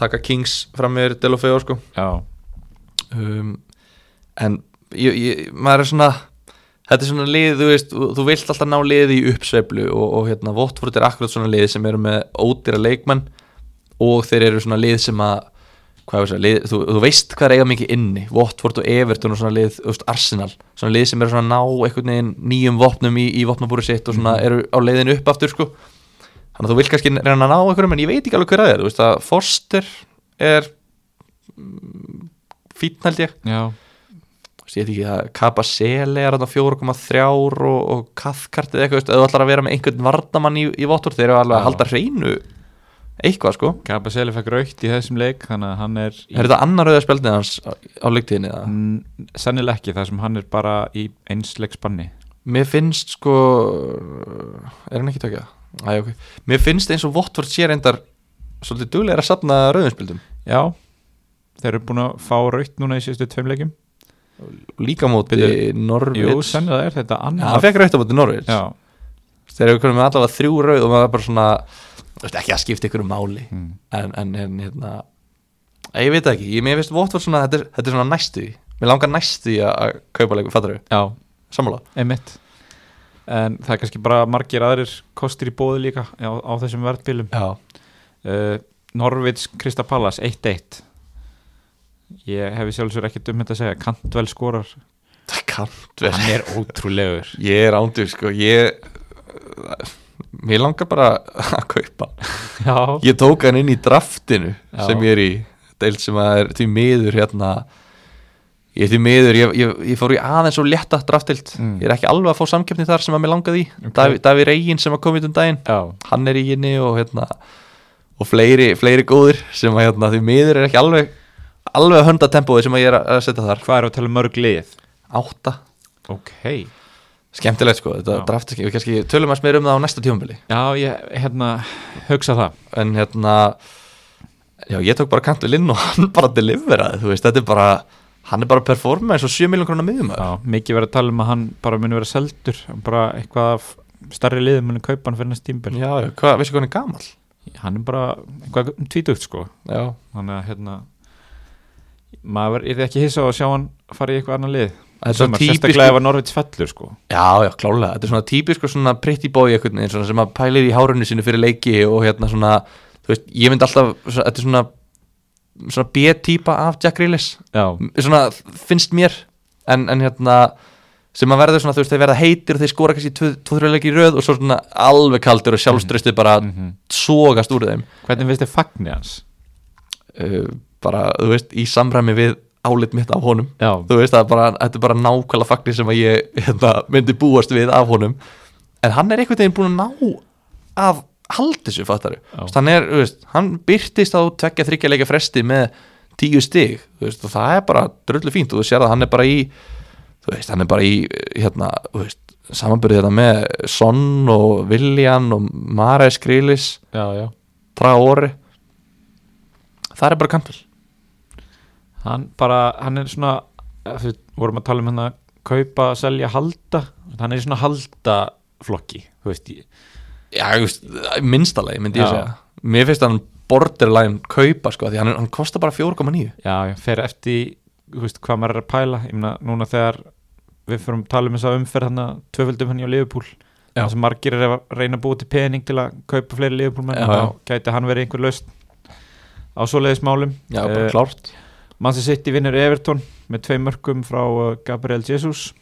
taka Kings fram með Delufeo sko. Já, um, En ég, ég, maður er svona Þetta er svona lið, þú veist, þú, vilt alltaf ná liði í uppsveiflu og, og hérna Votford er akkurat svona lið sem eru með ódýra leikmenn og þeir eru svona lið sem að hvað er það, lið, þú, þú veist hvað er eiga mikið inni. Votford og Everton og svona lið þú veist, Arsenal, svona lið sem eru svona ná einhvern veginn nýjum vopnum í, í vopnabúri sitt og svona eru á leiðinu upp aftur sko. Þannig að þú vilt kannski reyna að ná einhverjum en ég veit ekki alveg hver að það er, þú veist að Forster er mm, fínn held ég. Já, ég veit ekki að Kabasele er þarna 4,3 og, og Kathkart eða eitthvað, ef þú ætlar að vera með einhvern vardamann í, í Votford, þeir eru alveg að halda hreinu eitthvað sko. Gabaseli fekk raukt í þessum leik þannig að hann er, í, Er þetta annar auðvitað spjaldið hans á, leiktíðinni eða? Mm, sennilega ekki þar sem hann er bara í einsleik spanni Mér finnst sko Er hann ekki tökja? Æ, ok. Mér finnst eins og Votford sé reyndar Svolítið duglega að safna rauðinspildum já, þeir eru búin að fá raukt núna í síðustu tveim leikum Líka móti Norvits jú, sennilega er þetta annar hann fekk rautt á móti Norvits já, Þeir eru konum með allavega þrjú rauð og maður bara svona ekki að skipta ykkur um máli mm. en, en, en hérna ég veit það ekki, ég finnst Votvort svona þetta er, þetta er svona næstu mér langar næstu að- kaupa leikum, fattar þau, Já, sammála? Einmitt. En það er kannski bara margir aðrir kostir í bóði líka á, á þessum verðbílum. Já, uh, Norvits Krista Pallas 1-1 Ég hefi sjálfsögur ekkert um þetta að segja. Kantvel skorar, það kann vel hann er ótrúlegur. Ég er ándur, sko, ég mér langar bara að kaupa Já, Ég tók hann inn í draftinu Já. sem ég er í. Deild sem að er því miður hérna. Ég er því miður, ég, ég, ég fór í aðeins og létta draftild, Mm. ég er ekki alveg að fá samkeppni þar sem að mér langaði í, Ok. Daví, Daví Regin sem að koma út um daginn, já, hann er í henni og hérna og fleiri, fleiri góðir sem að hérna því miður er ekki alveg alveg að hönda tempóið sem ég er að setja þar. Hvað er að tala um mörg lið? átta, Ok. Skemmtilegt sko. Þetta Já. draftild, við kannski tölum að smera um það á næsta tímabili. Já, ég, hérna, hugsa það. En hérna já, ég tók bara kantil inn og hann bara deliveraði, þú veist, þetta er bara hann er bara að performa eins og 7 miljón krónar miðjum Já, mikið verið að tala um að hann bara muni vera seldur bara eitthvað starri liðum muni kaupa hann fyrir næst tímbil já, hvað, veistu hvað hann er gamall? Hann er bara eitthvað tvítugt sko. Já, þannig að hérna maður er ekki hissa á að sjá hann fara í eitthvað annar lið. Er svona típisk sérstaklega ef að Norvits fellur sko. Já, já, klálega, þetta er svona típisk svona pretty boy eitthvað og sem að pælir í hárunni sinu fyrir leiki og hérna svona þú veist, ég myndi alltaf, þetta er svona svona B-típa af Jack Grealish. Já, svona finnst mér. En, en hérna sem að verður svona, þú veist, þeir verða heitir og þeir skora kannski 2-3 leiki í röð og svo svona alveg kaldur og sjálfströstið bara mm sogast úr þeim. Hvernig finnst þið fagni hans? uh, bara, þú veist, í samræmi við álit mitt af honum. Já, þú veist, það er bara, þetta er bara nákvæmlega fagnir sem að ég hérna, myndi búast við af honum. En hann er einhvern veginn búin að ná að halda þessu, fattaru hann er, þú veist, hann byrtist á tveggja þryggja leika fresti með tíu stig þú veist, og það er bara dröllu fínt og þú sér að hann er bara í þú veist, hann er bara í, hérna, þú veist samanbyrðið þetta með Son og Viljan og Mare Skrilis já, já. Traori það er bara kantul hann bara, hann er svona við vorum að tala um hérna kaupa, selja, halda. Hann er í svona halda flokki þú veist, ég, Já, minnstallegi myndi ég segja. Mér finnst hann borderline kaupa sko, því hann, hann kostar bara 4,9 já, fer eftir þú veist, hvað maður er að pæla. Ég meina, núna þegar við fyrir að tala um þess að umferð hann að tvöföldum hann í Liverpool. Þess að margir er að reyna að búa til pening til að kaupa fleiri Liverpool menn þá gæti hann verið einhver laust á svoleiðis málum. Já, bara Eh, klárt Manchester City vinnur Everton með tvei mörgum frá uh, Gabriel Jesus.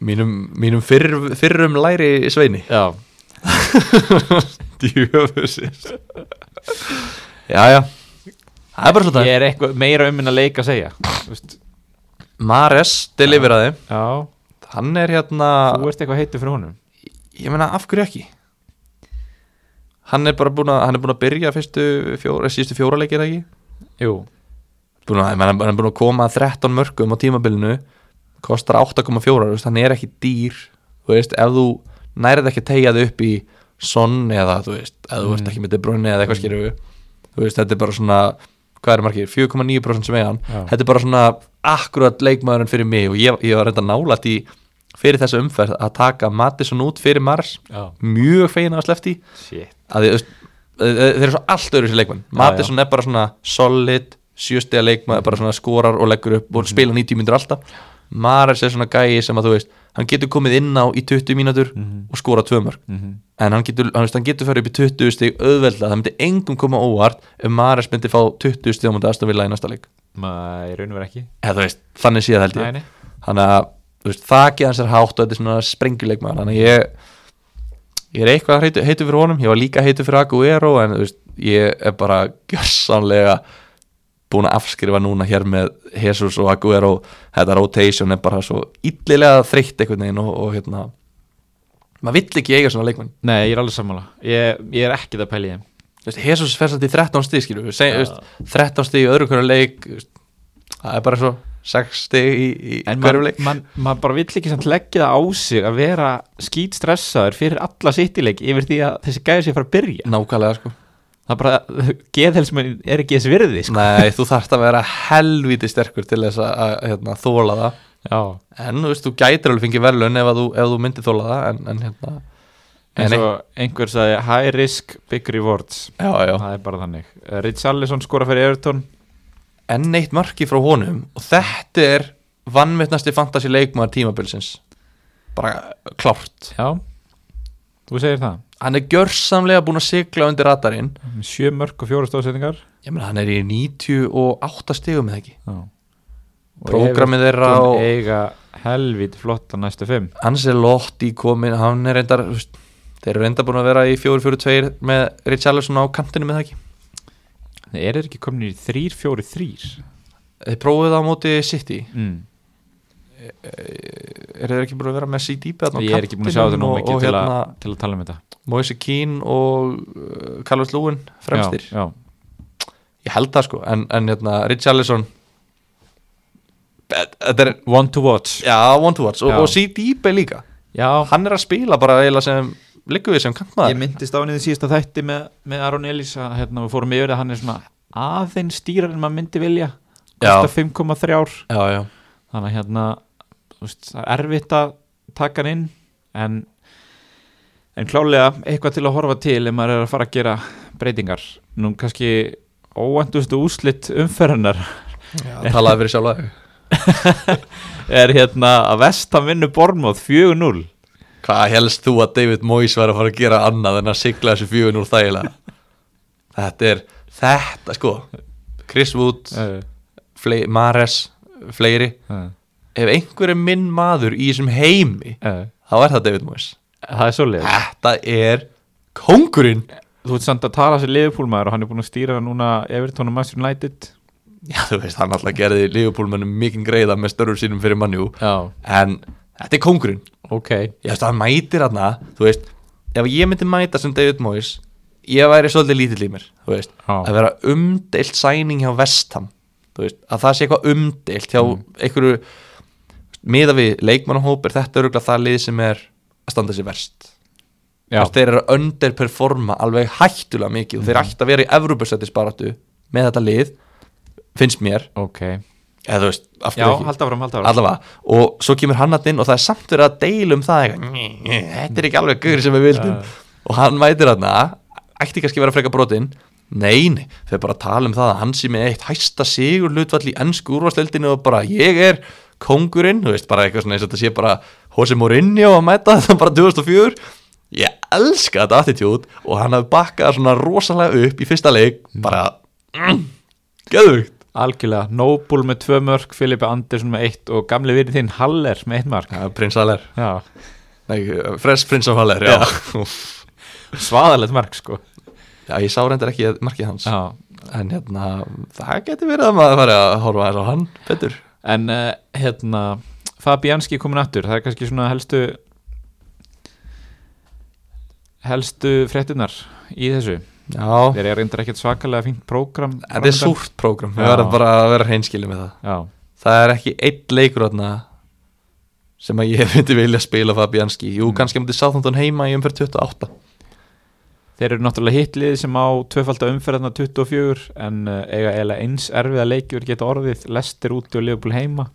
Mínum, mínum fyrr, fyrrum læri sveini. Já, Djöfusis Já, já. Það er bara svona ég er eitthvað meira um að leika að segja Þú veist, Mares, deliveraði já, Hann er hérna þú ert eitthvað heitur fyrir honum. Ég meina, af hverju ekki? Hann er bara búin að Hann er búin að byrja fyrstu fjóra Síðustu fjóra leikir ekki? Jú, búin að, hann er búin að koma að 13 mörgum á tímabilinu kostar 8,4 þú veist, hann er ekki dýr þú veist, ef þú nærið ekki að tegja þig upp í sonn eða þú veist, ef þú veist Mm. ekki með De Bruyne eða eitthvað skýrðu þú veist, þetta er bara svona, hvað er margir 4,9% sem eiga hann, Já. þetta er bara svona akkurat leikmaðurinn fyrir mig og ég, ég var reynda nálætt í fyrir þessa umferð að taka Mattisson út fyrir Mars. Já, mjög fegin að slefti að þið, þeir eru svo allt öðru sér leikmann Mattisson er bara svona solid sjöstega leikmann, bara svona skorar og leggur upp og spila 90 mínútur alltaf. Mares er svona gæi sem að þú veist hann getur komið inn á í 20 mínútur Mhm. og skora tvö mörg Mhm. en hann getur, hann, veist, hann getur fyrir upp í 20 stig auðveldlega, það myndi engum koma óvart ef Mares myndi fá 20 stig á mútið aðstafilla í næsta leik. Maður raun og verið ekki. Eða veist, þannig séð held ég. Þannig að veist, þakið hans er hátt og þetta er svona sprengileikmaður. Þannig að ég ég er eitthvað heitu, heitu fyrir honum. Ég var líka heitu fyrir Aguero en veist, ég er bara gjörsanlega búin að afskrifa núna hér með Jesus og Aguero þetta rotation er bara svo illilega þreytt einhvern veginn og, og hérna maður vill ekki eiga svona leikmann nei, ég er alveg sammála. Ég, ég er ekki það pæli Þú veist, Jesus fer samt í 13 stig skilur við, seg, Já. þú veist, 13 stig í öðru hverju leik það er bara svo 6 stig í, í en hverju maður leik. man, man bara vill ekki samt leggja það á sig að vera skýt stressaður fyrir alla sittileik yfir því að þessi gæði sér fara að byrja. Nákvæmlega sko það bara, geðhelsmenn er ekki þess virði sko. Nei, þú þarft að vera helvíti sterkur til þess að, hérna, þóla það. Já, En þú veist, þú gætir alveg fengið verðlun ef, ef þú myndir þóla það En, en hérna, nei. og einhver sagði high risk, big rewards. Já, já. Það er bara þannig. Eh, Richarlison skora fyrir Everton. Enn eitt marki frá honum og þetta er vannmittnasti fantasy leikmaður tímabilsins. Bara klárt. Já, þú segir það? Hann er gjörsamlega búin að sigla undir radarinn. Sjö mörg og fjóra stóðsetningar ég meina hann er í 98 stigum eða ekki? Já. Prógrammið þeirra og eiga helvít flotta næstu fimm. Hans er lott í komin hann er reyndar þeir eru reyndar búin að vera í 4-4-2 með Richarlison á kantinu með það ekki? Nei, er þeir ekki komin í þrýr, fjóri, þrýr þeir prófuðu það á móti City. Mm. Eru þeir ekki búin að vera með CD þarna á ég er ekki búin að sjá þetta nú mikið til, hérna að, til að tala um þetta. Moise Keane og uh, Carlos Lewin fremstir. Já, já. ég held það sko. En, en hérna Richarlison þetta er one to watch. Já one to watch. Og, og CD líka. Já, hann er að spila bara eiginlega sem liggur við sem ég kantmaður myndist á henni því síðasta þætti með, með Aron Elís að hérna, við fórum yfir að hann er svona aðeins stýrar en maður myndi vilja. Já. kostar 5,3 já já. Þannig að hérna veist, það er erfitt að taka hann inn en, en klálega eitthvað til að horfa til ef maður er að fara að gera breytingar. Nú kannski óvæntustu úslit umferðanar Já, talaði fyrir sjálfa þig. er hérna að Vestam vinnu Bormóð 4-0 Hvað helst þú að David Moyes var að fara að gera annað en að sigla þessu fjögun úr þægilega? Þetta er, þetta sko Chris Wood, uh, Flei, Mares, fleiri. Uh, Ef einhver er minn maður í þessum heimi uh, þá er það David Moyes. Það er svolítið Þetta er kongurinn þú ert samt að tala sér liðupúlmaður og hann er búin að stýra núna Everton og Master United. Já, þú veist, hann alltaf gerði Liverpoolmennum mikinn greiða með störfur sínum fyrir mannjú En þetta er kongurinn ok. Ég veist, hann mætir hann Þú veist, ef ég myndi mæta sem David Moyes Ég væri svolítið lítill í mér Þú veist, Já. að vera umdeilt sæning hjá Vestham Þú veist, að það sé eitthvað umdeilt hjá Mm. einhverju miða við leikmannahóp er þetta öruglega það lið sem er að standa sér verst. Þeir eru að underperforma alveg hættulega mikið og þeir Mm. ætti að vera í Evropasættisbaratu með þetta lið finnst mér, ok. Eða þú veist, af já, hverju ekki? halda fram, allavega, og svo kemur hann að inn og það er samt verið að deila um það þetta er ekki alveg guður sem við vildum. Já. og hann mætir hann ætti kannski að vera freka brotin nei, nei, þau bara tala um það að hann sé með eitt hæsta sigur hlutvall í ennsku úrvasteldinu og bara ég er kongurinn, þú veist, bara eitthvað svona eins og þetta sé bara Jose Mourinho að mæta þetta bara 2004 ég elska þetta attitude og hann hafði bakkað svona rosalega upp í fyrsta leik bara, mm, geðugt algjörlega, Noble með tvö mörg Filipe Andersson með eitt og gamli vinni þinn Haller með eitt mark. Ja, Prins Haller, Fresh Prins of Haller svaðalegt mark sko. Já, ég sá reyndar ekki markið hans. Já. En hérna, það geti verið að maður fari að horfa aðeins á hann betur en uh, hérna Fabianski komin aftur, það er kannski svona helstu helstu fréttunar í þessu. Já, þeir eru ekkert svakalega fínt prógram þetta er súrt prógram. Við verðum bara að vera hreinskilið með það. Já, Það er ekki einn leikur sem að ég myndi vilja spila Fabianski. Jú, Mm. kannski myndi Southampton heima í umferð 28 þeir eru náttúrulega hitlið sem á tvöfald umferðarna 24 en uh, eiga eiginlega eins erfiða leikjur geta orðið. Lestir úti og Liverpool heima.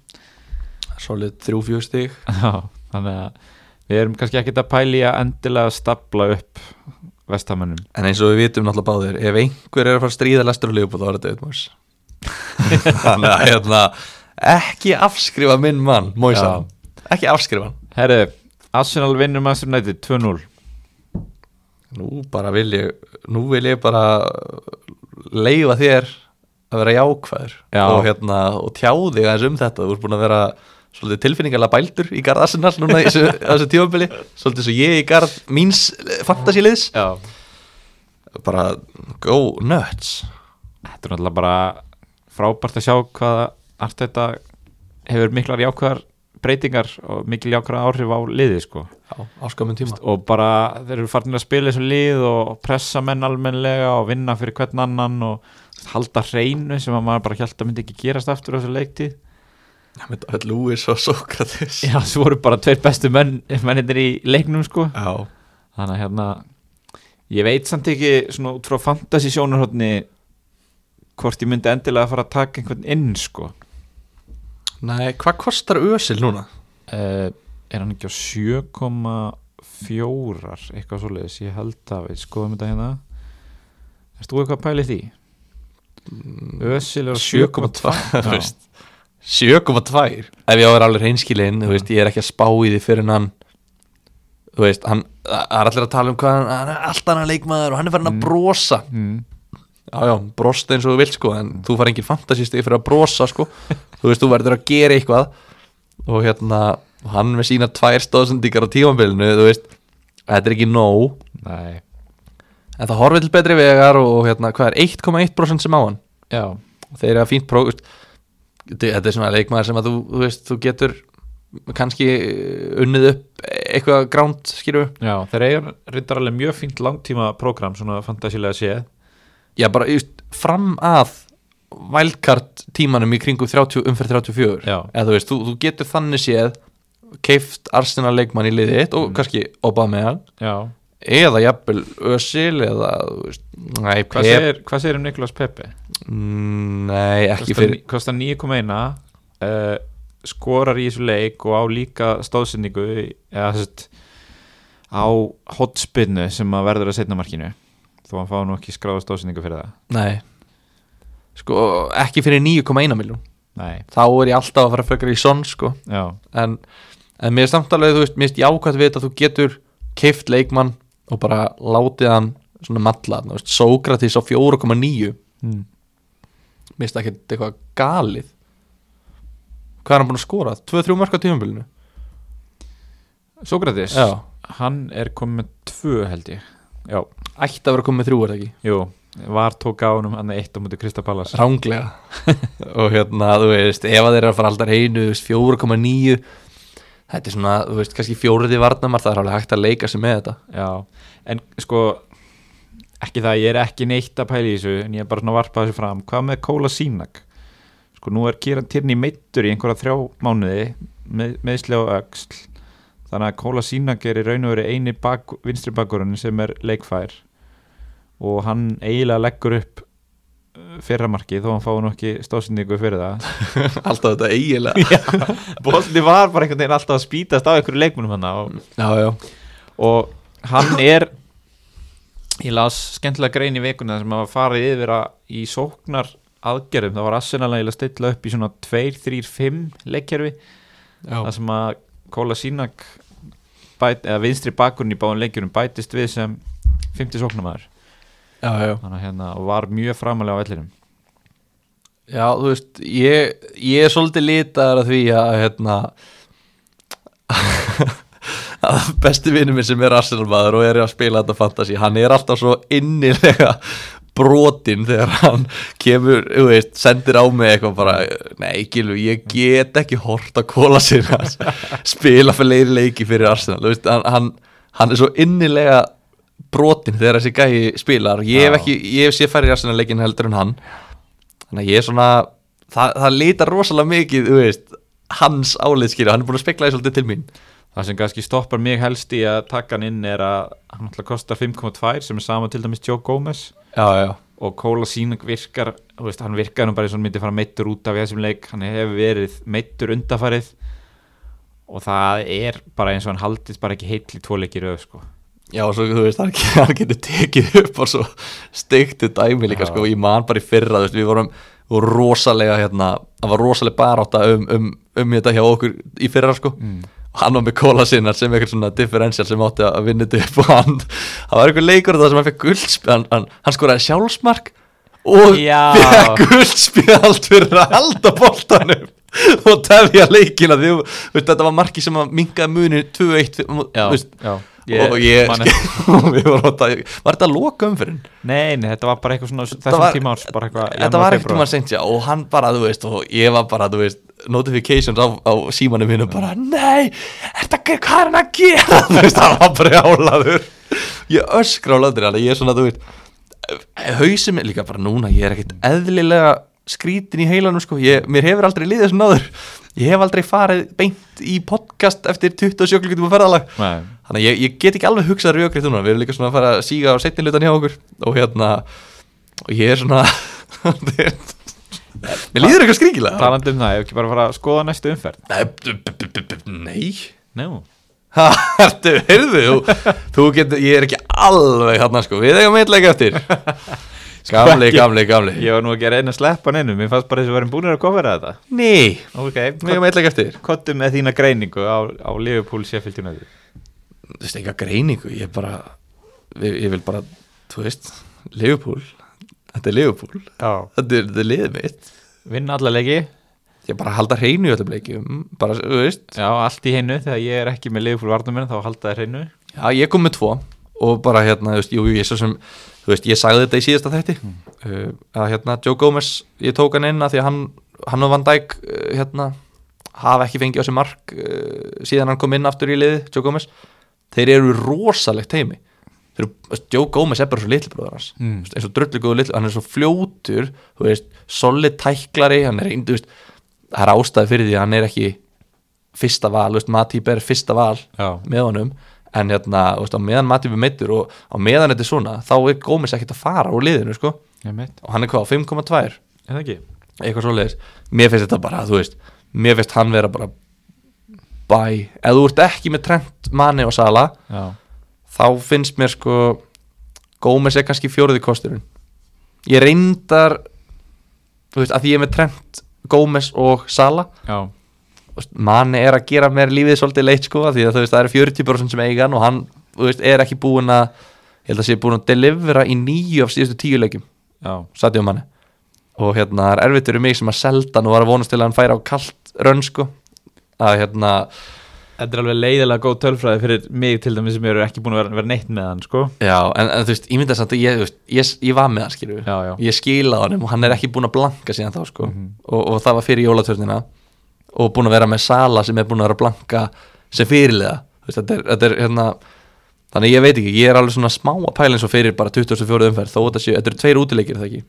Svolít þrjú fjögur stig. Já, þannig að við erum kannski ekkert að pæli að endilega stapla upp vestamönnum En eins og við vitum náttúrulega báðir Ef einhver er að fara að stríða lestur og liðbúð þá er þetta Edmurs Þannig að hérna ekki afskrifa minn mann Moisa, ekki afskrifa Herru, Arsenal vinnur Master United 2-0 Nú bara vil ég Nú vil ég bara leifa þér að vera jákvæður Já. og, hérna, og tjá þig aðeins um þetta. Þú ert búin að vera svolítið tilfinningarlega bældur í garð Arsenal núna í þessu, þessu tímabili. Svolítið svo ég í garð míns fantasíliðs. Bara go nuts. Þetta er náttúrulega bara frábært að sjá hvað allt þetta hefur miklar jákvæðar breytingar og mikil jákvæðar áhrif á liði sko. Já, og bara þeir eru farin að spila þessu lið og pressa menn almennlega og vinna fyrir hvern annan og halda hreinu sem að maður bara held að myndi ekki gerast aftur á þessu leiktíð. Með David Lewis og Sókrates. Já, svo voru bara tveir bestu menn, mennir í leiknum sko. Já. þannig að hérna ég veit samt ekki svona út frá fantasy sjónarhóttni hvort ég myndi endilega fara að taka einhvern inn sko Nei, hvað kostar Ösil núna? uh, er hann ekki á fjórar eitthvað svoleiðis, ég held að við skoðum þetta hérna Erst þú eitthvað að pæli því? Ösil er á 7,2 Já. þú veist. 7,2 ef ég á að vera alveg reynskilinn þú veist, ég er ekki að spá í því fyrir en hann þú veist, hann er allir að tala um hvað hann, hann er alltaf hann leikmaður og hann er farin að Mm. brosa mm. Já, já, brosta eins og þú vilt sko en þú far engin fantasísti fyrir að brosa sko. Þú veist, þú verður að gera eitthvað. Og hérna, hann með sína tvær stóðsendingar á tímabilinu, þú veist þetta er ekki nóg. Nei, en það horfið til betri vegar og hérna, hvað er 1,1% sem á hann? Já, þeir eru að fínt próf þetta er svona leikmaður sem að þú, þú veist, þú getur kannski unnið upp eitthvað gránt, skýru já þeir eiga reyndar alveg mjög fínt langtíma prógram, svona fantasílega séð já, bara just, fram að wildcard tímanum í kringum 30, umferð 34 Já. eða þú veist, þú, þú getur þannig séð keift Arsenal leikmann í liðið þitt og Mm. kannski Já, eða jafnvel Özil eða, veist, nei, hvað segir, hvað segir um Niklas Pepe? Mm, nei, ekki Kostar, fyrir kostar 9,1 uh, skorar í þessu leik og á líka stóðsendingu eða þess á hotspinnu sem að verður að setna markinu þó hann fá nú ekki skráða stóðsendingu fyrir það. Nei, sko, ekki fyrir 9,1 miljón Nei, þá er ég alltaf að fara frekar í sonn sko. já, en, en mér er samt alveg þú veist, mér er jákvæmt við að þú getur keift leikmann og bara látið hann svona matla, þú veist, Sókratis á 4,9 mér mm. finnst það ekki eitthvað galið. Hvað er hann búin að skora? 2-3 mörg á tímabilinu? Sókratis já, hann er komið með tvö held ég. Já, ætti að vera komið með þrjú er það ekki? Jú, var tók á honum hann eitt á mútið Krista Pallas ránglega og hérna, þú veist, ef að þeir eru að fara alltaf einu, þú veist, 4,9 þetta er svona, þú veist, kannski fjóriði varnamar, það er alveg hægt að leika sig með þetta. Já, en sko ekki það, ég er ekki neitt að pæla í þessu en ég er bara svona að varpa þessu fram. Hvað með Kóla Sínak? Sko nú er Kieran Tierney meittur í einhverja þrjá mánuði með, meðsli á öxl. Þannig að Kóla Sínak er í raun og veru eini bak, vinstri bakurinn sem er leikfær og hann eiginlega leggur upp uh, fyrramarki þó hann fái nú ekki stóðsendingu fyrir það. Alltaf þetta eiginlega. Bólni var bara einhvern veginn alltaf að spýtast á einhverju leikmunum hann og já, já, og hann er ég las skemmtilega grein í vikuna sem að fara yfir að í sóknar aðgerðum, það var Arsenal að stilla upp í svona 2-3-5 leikkerfi, það sem að Kóla Sínak bæt, eða vinstri bakgrunn í báðum leikjurum bætist við sem 50 sóknarmæður já, já. þannig að hérna var mjög framalega á vellinum Já, þú veist, ég, ég er svolítið litaður að því að hérna að besti vinur minn sem er Arsenal maður og er að spila þetta fantasy, hann er alltaf svo innilega brotin þegar hann kemur, þú veist, sendir á mig eitthvað bara, nei, Gilvi, ég get ekki hort að kóla sér hans spila fyrir leiri leiki fyrir Arsenal, þú veist, hann, hann er svo innilega brotin þegar þessi gæi spilar, ég hef Já. ekki, ég hef séð færri Arsenal leikin heldur en hann. Þannig að ég er svona það, það lítar rosalega mikið veist, hans álið skilja hann er búin að spekla því svolítið til mín. Það sem kannski stoppar mig helst í að taka hann inn er að hann alltaf kostar 5,2 sem er sama til dæmis Joe Gomez. Já, já, og Kóla Sínak virkar veist, hann virkar nú bara eins og hann myndi fara meittur út af þessum leik, hann hefur verið meittur undafarið og það er bara eins og hann haldist bara ekki heill í tvo leikir öð sko. Já svo þú veist, hann, hann getur tekið upp og svo steiktu dæmi líka Já. sko, og ég man bara í fyrra, þú veist, við vorum, rosalega hérna, það var rosalega barátta um, um, um þetta hjá okkur í fyrra sko mm. og hann var með kóla sinnar sem eitthvað svona differential sem átti að vinna þetta upp og hann, það var einhver leikur það sem hann fekk guldspil, hann, hann, hann skoraði sjálfsmark og fekk guldspjald fyrir að halda boltanum og tefja leikina því þú veist, þetta var marki sem að minkaði muni 2-1 þú veist, já ég og að það var þetta loka umfyrin Nei, nei, þetta var bara eitthvað svona þessum var- tíma árs bara eitthvað þetta var ekkert um febrúar. að sengja og hann bara, þú veist, og ég var bara, þú veist notifications á, á símanum mínum bara, nei, þetta, hvað er hann að gera? Þú veist, hann var bara álaður ég öskra á landir ég er svona, þú veist hausið mér líka bara núna, ég er ekkert eðlilega skrítin í heilanum, sko. Ég, mér hefur aldrei liðið svona áður ég hef aldrei farið beint í podcast eftir 27 klukkutum að ferðalag. Nei, þannig að ég, ég get ekki alveg hugsað rökrið núna, við erum líka svona að fara að síga á setninlutan hjá okkur og hérna og ég er svona mér líður eitthvað skringilega. Talandi um það, ég hef ekki bara að fara að skoða næstu umferð? Nei, nei. Ertu, heyrðu þú, getur, ég er ekki alveg hann sko, við eigum eitthvað eftir. Gamli, ekki. gamli, gamli. Ég var nú ekki að reyna að sleppa hann innum Mér fannst bara þess að við varum búin að kofera þetta. Ok, við eigum eitthvað eftir. Kottu með þína greiningu á, á Liverpool Sheffield United Þú veist, eitthvað greiningu, ég bara ég, ég vil bara, þú veist Liverpool, þetta er Liverpool. Já. Þetta er, er liðið mitt. Vinna alla leiki. Ég bara halda hreinu í öllum leikjum. Bara, þú veist, Já, allt í hennu Þegar ég er ekki með Liverpool varnamenn Þá halda það hreinu. Já, ég kom með tvo. Og bara hérna, þú veist, jú, ég svo sem Þú veist, ég sagði þetta í síðasta þætti. Uh, Að hérna, Joe Gomez, ég tók hann inn að Því að hann, hann og Van Dijk uh, Hérna, hafa ekki fengið á sig mark uh, Síðan hann kom inn aftur í liði Joe Gomez, þeir eru rosalegt heimi Þeir eru, Joe Gomez er bara svo litli bróður hans. Mm. Eins og drullu góðu litli, hann er svo fljótur þú veist, solid tæklari hann er veist, það er ástæði fyrir því hann er ekki fyrsta val, veist, Matip er fyrsta val Já. með honum. En hérna, veist, á meðan Matip er meittur og á meðan þetta er svona, þá er Gómez ekkert að fara úr liðinu, sko, og hann er hvað, 5,2 Er það ekki? eitthvað svoleiðis, mér finnst þetta bara, þú veist mér finnst hann vera bara bæ, ef þú ert ekki með Trent, Mane og Sala, Já. þá finnst mér sko Gómez er kannski fjóruði kosturinn. Ég reyndar þú veist, að því ég er með Trent Gómez og Sala Já. manni er að gera mér lífið svolítið leitt sko, því að þú veist, það eru 40% sem eiga hann og hann, þú veist, er ekki búin að ég held að sé búin að delivera í nýju af síðustu tíu Manni og hérna, það er erfitt fyrir mig sem að selda hann og var að vonast til að hann færi á kalt rönn sko, að hérna Þetta er alveg leiðilega góð tölfræði fyrir mig til dæmis sem eru ekki búin að vera, neitt með hann sko. Já, en, en þú veist, ég myndi að samt að ég, veist, ég, ég var með hann, skilju ég skila honum og hann er ekki búin að blanka síðan þá sko. Mhm. og, og það var fyrir jólatörnina og búin að vera með Sala sem er búin að vera að blanka sem fyrirliða. Þú veist, þetta, er, þetta er hérna þannig ég veit ekki, ég er alveg svona smá að pæla eins og fyrir bara 24 umferð þó þetta séu, þetta eru tveir útileikir það ekki?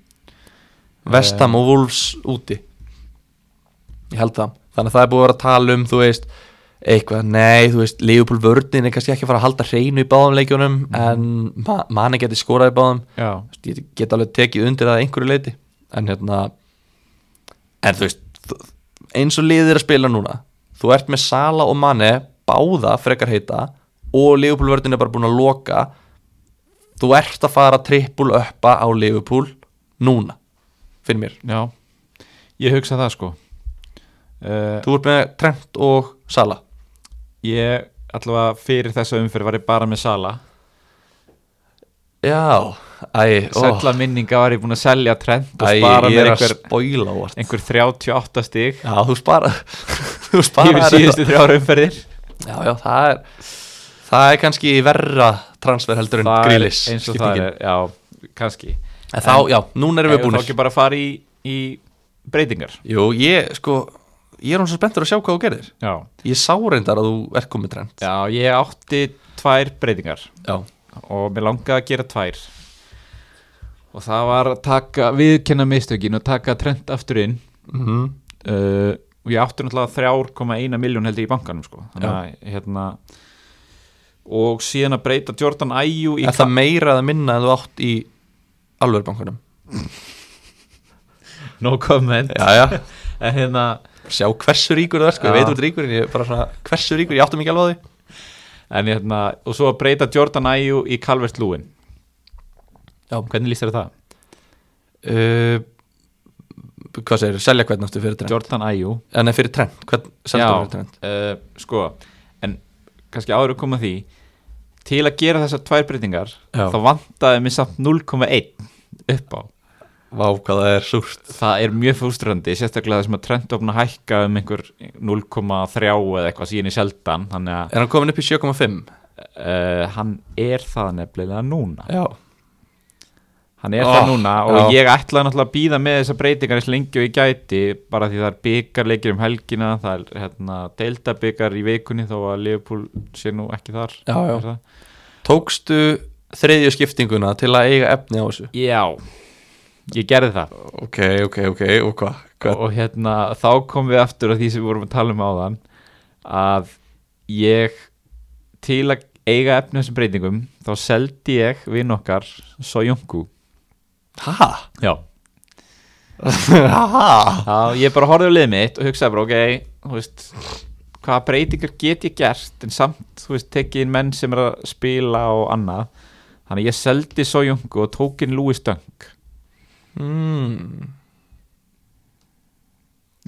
Vestham og Wolves úti. Ég held það þannig að það er búið að vera að tala um þú veist eitthvað, nei, þú veist, Leopold vörnin er kannski ekki að fara að halda hreinu í báðum leikjunum en ma manni geti skorað í báðum. Ég get alveg tekið undir það að einhverju leiti en hérna en þú veist, eins og liðir að spila núna þú ert með Sala og Mane báða frekar heita og Liverpool-vörðin er bara búin að loka þú ert að fara trippul uppa á Liverpool núna fyrir mér, Já. Ég hugsa það sko uh, þú ert með Trent og Sala. Ég allavega fyrir þessa umferð var ég bara með Sala. Já, Sætla minninga var ég búin að selja trend og æ spara að einhver, óvart einhver 38 stig. Já, þú spara þú spara síðustu þrjára umferðir. Já, já, það er það er kannski verra transfer heldur en grílis eins og það er, já, kannski. En þá, já, núna erum við búinir þá ekki bara fara í, í breytingar? Jú, ég, sko, ég er hún svo spenntur að sjá hvað þú gerðir. Já, Ég sá reyndar að þú ert komið trend. Já ég átti tvær breytingar. Já, og mér langaði að gera tvær. Og það var að taka viðkenna mistökin og taka trend aftur inn. Mm uh, og ég átti náttúrulega 3,1 miljón held ég í bankanum sko. Þannig að hérna og síðan að breyta Jordan Ayew Er það meira eða minna en þú átt í alvegbankunum? no comment. Já, já. En hérna Sjá hversu ríkur það er, sko, Já. ég veit út ríkur en ég er bara svona, hversu ríkur, ég áttum ekki alveg á því en hérna og svo að breyta Jordan Ayew í Calvert Lúin Já. hvernig líst þér það? uh, Hvað segir, selja hvern aftur fyrir trend? Jordan Ayew En nei, fyrir trend, hvern selja fyrir trend? uh, sko en kannski áður að koma því til að gera þessar tvær breytingar Já. þá vantaði mér samt 0,1 upp á Vá, hvað það er súrt það er mjög fústrandi, sérstaklega þessum að trendofna hækka um einhver 0,3 eða eitthvað síðan í að Er hann komin upp í 7,5? uh, hann er það nefnilega núna Já hann er Oh, það núna og já. ég ætlaði náttúrulega að býða með þessar breytingar eins lengi og ég gæti bara því það er byggarleikir um helgina það er hérna, deildabyggar í vikunni þó að Leopold sé nú ekki þar Já, já. Tókstu þriðju skiptinguna til að eiga efni á þessu? já, ég gerði það Ok, ok, ok, og hvað? Hva? og hérna þá kom við aftur að því sem við vorum að tala um áðan að ég til að eiga efni á þessum breytingum þá seldi ég vinn okkar Soyuncu Ha? já? Já, ég bara horfði á liðið mitt og hugsaði bara, ok, þú veist, hvaða breytingar get ég gert en samt, þú veist, tekið inn menn sem er að spila og annað þannig ég seldi Sojungu og tók inn Louis Dunk mm.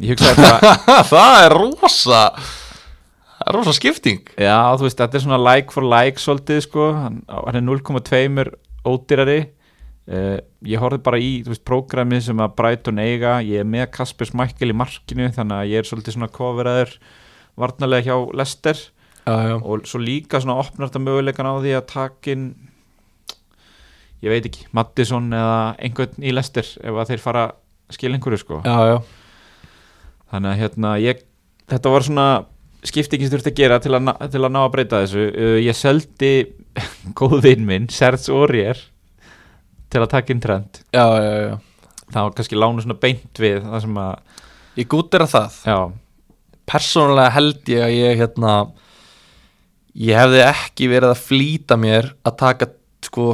ég hugsaði bara, Það er rosa Það er rosa skipting. Já, þú veist, þetta er svona like for like svolítið, sko, hann, hann er 0,2 ódýrari. Uh, ég horfði bara í, þú veist, prógramið sem að Brighton eiga, ég er með Kasper Smækkel í markinu, þannig að ég er svolítið svona koferaður varnarlega hjá Lester já og svo líka svona opnar þetta möguleikan á því að takin ég veit ekki, Mattisson eða einhvern í Lester ef að þeir fara skil einhverju sko. Já, já. Þannig að hérna ég, þetta var svona skiptingin sem þurfti að gera til að, til að ná að breyta þessu. Uh, ég seldi góð vinn minn, Serge Aurier til að taka inn trend Já, það var kannski lánu svona beint við það sem að, Ég gútir að það. Persónulega held ég að ég hérna Ég hefði ekki verið að flýta mér að taka sko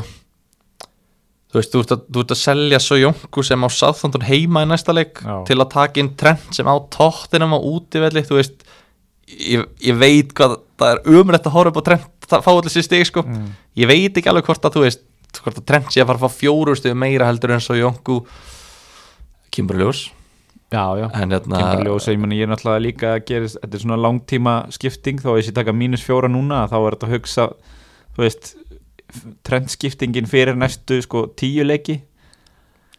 Þú veist, þú ert að, þú ert að selja svo jónku sem á Southampton heima í næsta leik Já. til að taka inn trend sem á tóttinum á útivelli, þú veist ég, ég veit hvað það er umrætt að horfa upp á trend, það fá allir sér stig sko mm. ég veit ekki alveg hvort að þú veist hvort að trend sé að fara að fá fjóru stig meira heldur en svo jónku kýmbur ljós já, já hérna Kimberly og ég, ég er náttúrulega líka að gera þetta er svona langtíma skipting þó að ég sé taka mínus fjóra núna þá er þetta að hugsa þú veist trendskiptingin fyrir næstu sko tíu leiki?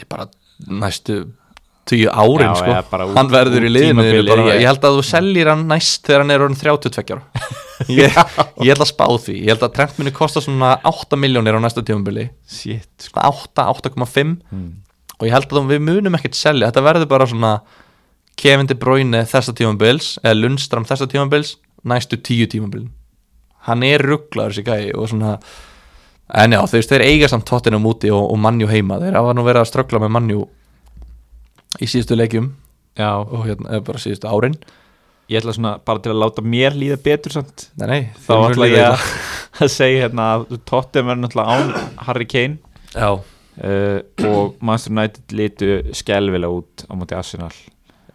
Bara næstu tíu árin Já, sko. hann verður í liðinu ég- held að þú sellir hann næst þegar hann er orðin 32 ára. Ég, ég held að spá því. Ég held að trend muni kosta svona 8 miljónir á næsta tímabili. Shit sko. 8, 8,5 mm. og ég held að við munum ekkert selja. Þetta verður bara svona Kevin De Bruyne þessa tímabils eða Lundstram þessa tímabils næstu tíu tímabilin. Hann er rugglaður þessi gæi og svona en já, þeir, þeir eiga samt tóttina múti og, og mannjú heima, þeir hafa nú verið að ströggla með mannjú í síðustu leikjum. Já, og hérna, bara síðustu árin. Ég ætla svona bara til að láta mér líða betur samt. Nei, nei, þá ætla ég að, að segja hérna að Tottenham er náttúrulega án Harry Kane. Já, uh, og Manchester United litu skelvilega út á móti Arsenal.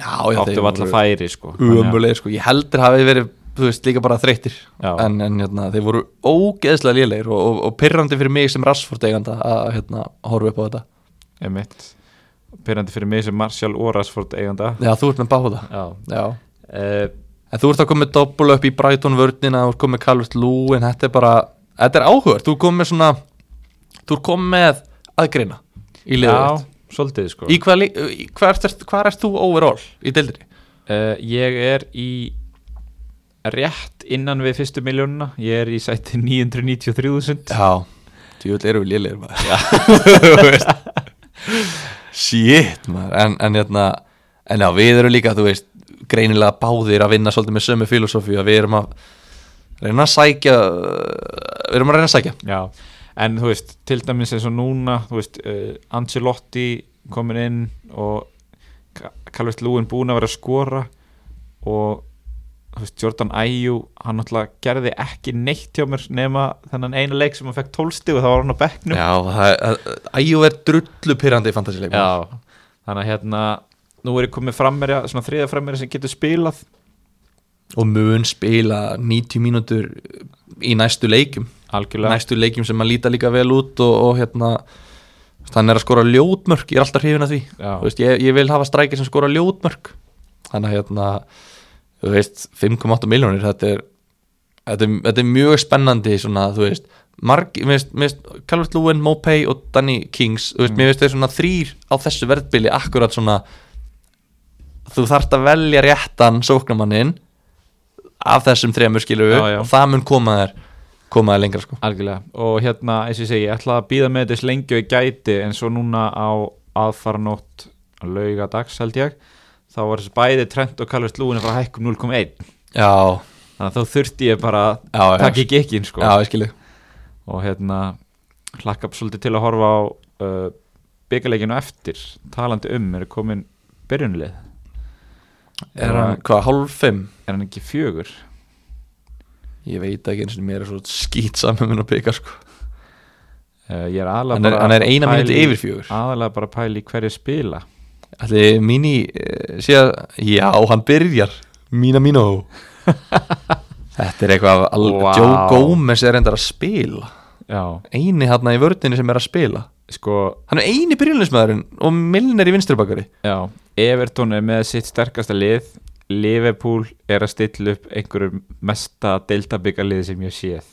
Já, já áttu alltaf færi sko. Þannig sko, ég heldur hafi verið þú veist, líka bara þreyttir Já. en, en hérna, þeir voru ógeðslega lélegir og, og, og pyrrandi fyrir mig sem Rashford eiganda að hérna, horfa upp á þetta Einmitt Pyrrandi fyrir mig sem Martial og Rashford eiganda já, þú ert með báða Já já. uh, en þú ert að koma með doppul upp í Brighton vörnina þú ert komið Calvert Lúin þetta er bara, þetta er áhugað þú komið svona þú ert komið aðgreina í þitt. svolítið sko í hvað, hvað ert þú overall í deildinni? uh, Ég er í rétt innan við fyrstu miljónuna Ég er í sæti 993.000 já, djúvel eru við lélegir maður. Shit maður. En, en hérna, en já, við erum líka þú veist, greinilega báðir að vinna svolítið með sömu filosófi að við erum að reyna að sækja við erum að reyna að sækja. Já, en þú veist, til dæmis eins og núna þú veist, uh, Ancelotti komin inn og Calvert Lúin búin að vera að skora og Jordan Ayew hann náttúrulega gerði ekki neitt hjá mér nema þennan eina leik sem hann fekk tólsti og það var hann á bekknum. Já, æjú er drullu pyrrandi í fantasileik Já, þannig að hérna nú er ég komið frammerja, svona þriða frammerja sem getur spilað. Og mun spila 90 mínútur í næstu leikjum. Algjörlega. Næstu leikjum sem að líta líka vel út og, og hérna hann er að skora ljótmörk, ég er alltaf hrifin að því. Veist, ég, ég vil hafa strækir sem skora ljótmörk. Þannig að hérna þú veist, 5,8 miljónir þetta þetta, þetta er mjög spennandi svona, þú veist. Veist, Calvert Lúin, Mopay og Danny Kings, þú veist, Mm. mér veist þeir svona þrýr á þessu verðbili akkurat svona þú þarft að velja réttan sóknamannin af þessum þremur skilur við og það mun koma þér koma þér lengra sko. Algjörlega. Og hérna eins og ég segi, ég ætla að býða með þess og ég gæti en svo núna á aðfaranótt laugadags held ég þá var þessi bæði Trent og Calvert Lúin að fara að hækkum 0,1 Já, þannig að þá þurfti ég bara að taka í gekkin sko. Já, ég skilji og hérna hlakka svolítið til að horfa á uh, byggarleikinu eftir. Talandi um, er komin byrjunlið Er hann, hvað, hálf fimm? er hann ekki fjögur? Ég veit ekki eins og mér er svo skýt saman minn að byggja sko. Uh, ég er aðalega Hann er, bara hann er eina í- yfir fjögur. Aðalega bara í hverju spila Ætli Mini, uh, sé að Já, hann byrjar. Mína mínó Þetta er eitthvað al... Vá. Joe Gomez er endar að spila. Já, Eini hérna í vördinni sem er að spila. Sko Hann er eini byrjulismæðurinn og Milner í vinstribakari Já, Everton er með sitt sterkasta lið. Liverpool er að stilla upp einhverjum mesta deildabyggarlið sem ég séð.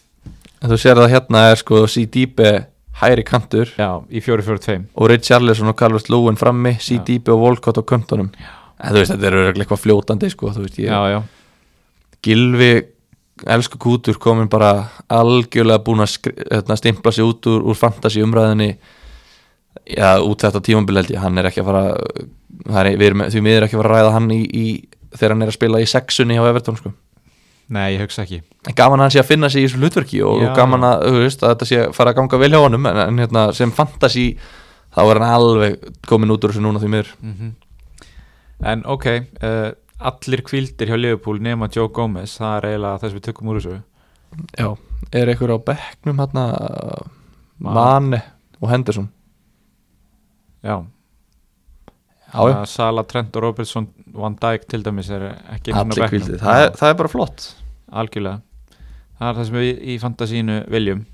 En þú sér að hérna er sko C-Dýpe hæri kantur. Já, í 4-4-2 og Richarlison og Carlos Lúin frammi C-Dýpe og Volcott á kantunum En þú veist, þetta er örugglega eitthvað fljótandi sko, þú veist, ég, Já, já, Gilvi elsku kútur komin bara algjörlega búin að hérna, stimpla sig út úr, úr fantasy umræðinni já, út þetta ég, hann er ekki að fara er, við erum því miður ekki að fara að ræða hann í, í þegar hann er að spila í sexunni hjá Everton sko. Nei, ég hugsa ekki. Gaman að hann sé að finna sig í þessu hlutverki og, Já. gaman að, þú veist, að þetta sé að fara að ganga vel hjá honum en, en hérna, sem fantasy þá er hann alveg komin út úr þessu núna því miður. Mm En ok, uh, allir kvildir hjá Liverpool nema Joe Gomez Það er eiginlega það sem við tökum úr þessu. Já, er einhver á bekknum hérna Man. Mane og Henderson? Já, já, Að Sala, Trent og Robertson Van Dijk til dæmis er ekki það, er- það er bara flott. Algjörlega. Það er það sem við í fantasínu viljum.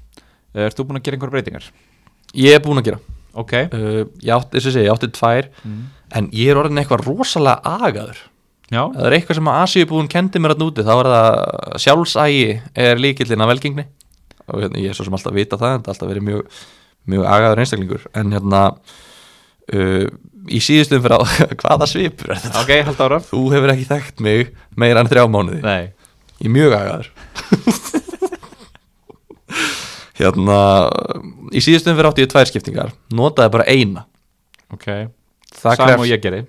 Eh, Ert þú búin að gera einhverja breytingar? Ég er búinn að gera. Ok. Uh, Ég átti, að segja, ég átti tvær mm. En ég er orðin eitthvað rosalega agaður. Já, Það er eitthvað sem að Asíubúin kendi mér að núti Þá er það sjálfsægi er líkillin af velgengni. Og hérna, ég er svo sem alltaf vita það En það er alltaf verið mjög, mjög agaður einstaklingur. En hérna uh, Í síðustum fyrir á Hvaða svipur er þetta? ok, hald ára Þú hefur ekki þekkt mig meira en þrjá mánuði. Nei, Ég er mjög agaður. Hérna Í síðustum fyrir átti ég tvær skiptingar. Notaði bara eina. Ok. Það Sam krefst- og ég geri.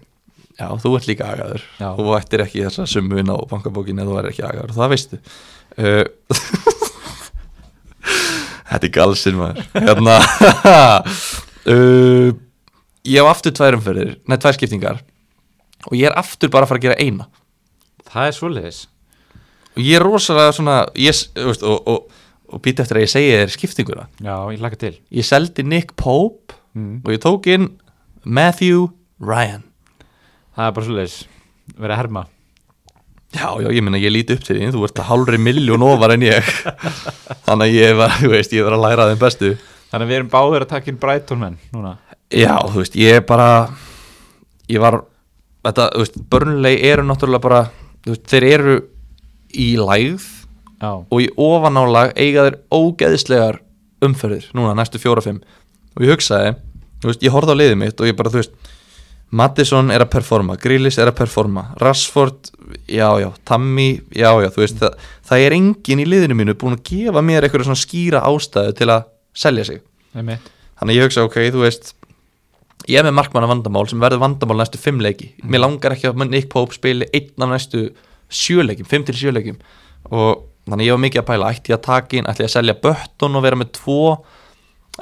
Já, þú ert líka agaður. Já. Þú ættir ekki þessa summu inn á bankabókin eða þú er ekki agaður, það veistu. Uh, Þetta er galsinn maður. Hérna uh, Ég hef aftur tvær umferðir Nei, tvær skiptingar. Og ég er aftur bara að fara að gera eina. Það er svoleiðis. Og ég er rosalega svona ég, veist, Og, og, og býta eftir að ég segi þér skiptinguna. Já, ég laka til. Ég seldi Nick Pope mm. Og ég tók inn Matthew Ryan. Það er bara svoleiðis. Verið að herma. Já, já, ég meina ég líti upp til því Þú ert að hálfri miljón ofar en ég. Þannig að ég var, þú veist, ég var að læra þeim bestu. Þannig að við erum báðir að taka inn Brighton menn Núna Já, þú veist, ég er bara Ég var Þetta, þú veist, börnulegi eru náttúrulega bara veist, Þeir eru í lægð Já, Og í ofanálag eiga þeir ógeðislegar umferðir Núna, næstu fjóra-fimm Og ég hugsaði, þú veist, ég horfði á liðið mitt Og ég bara, þú veist Mattisson er að performa, Grillis er að performa Rashford, já já Tammy, já já, þú veist það, það er engin í liðinu mínu búin að gefa mér eitthvað svona skýra ástæðu til að selja sig. Þannig ég hugsa, ok, þú veist ég er með markmanna vandamál sem verður vandamál næstu fimm leiki, mér langar ekki að Nick Pope spili einn af næstu sjöleikim, fimm til sjöleikim og þannig ég var mikið að pæla, ætti ég að taka inn ætti ég að selja Bötton og vera með tvo?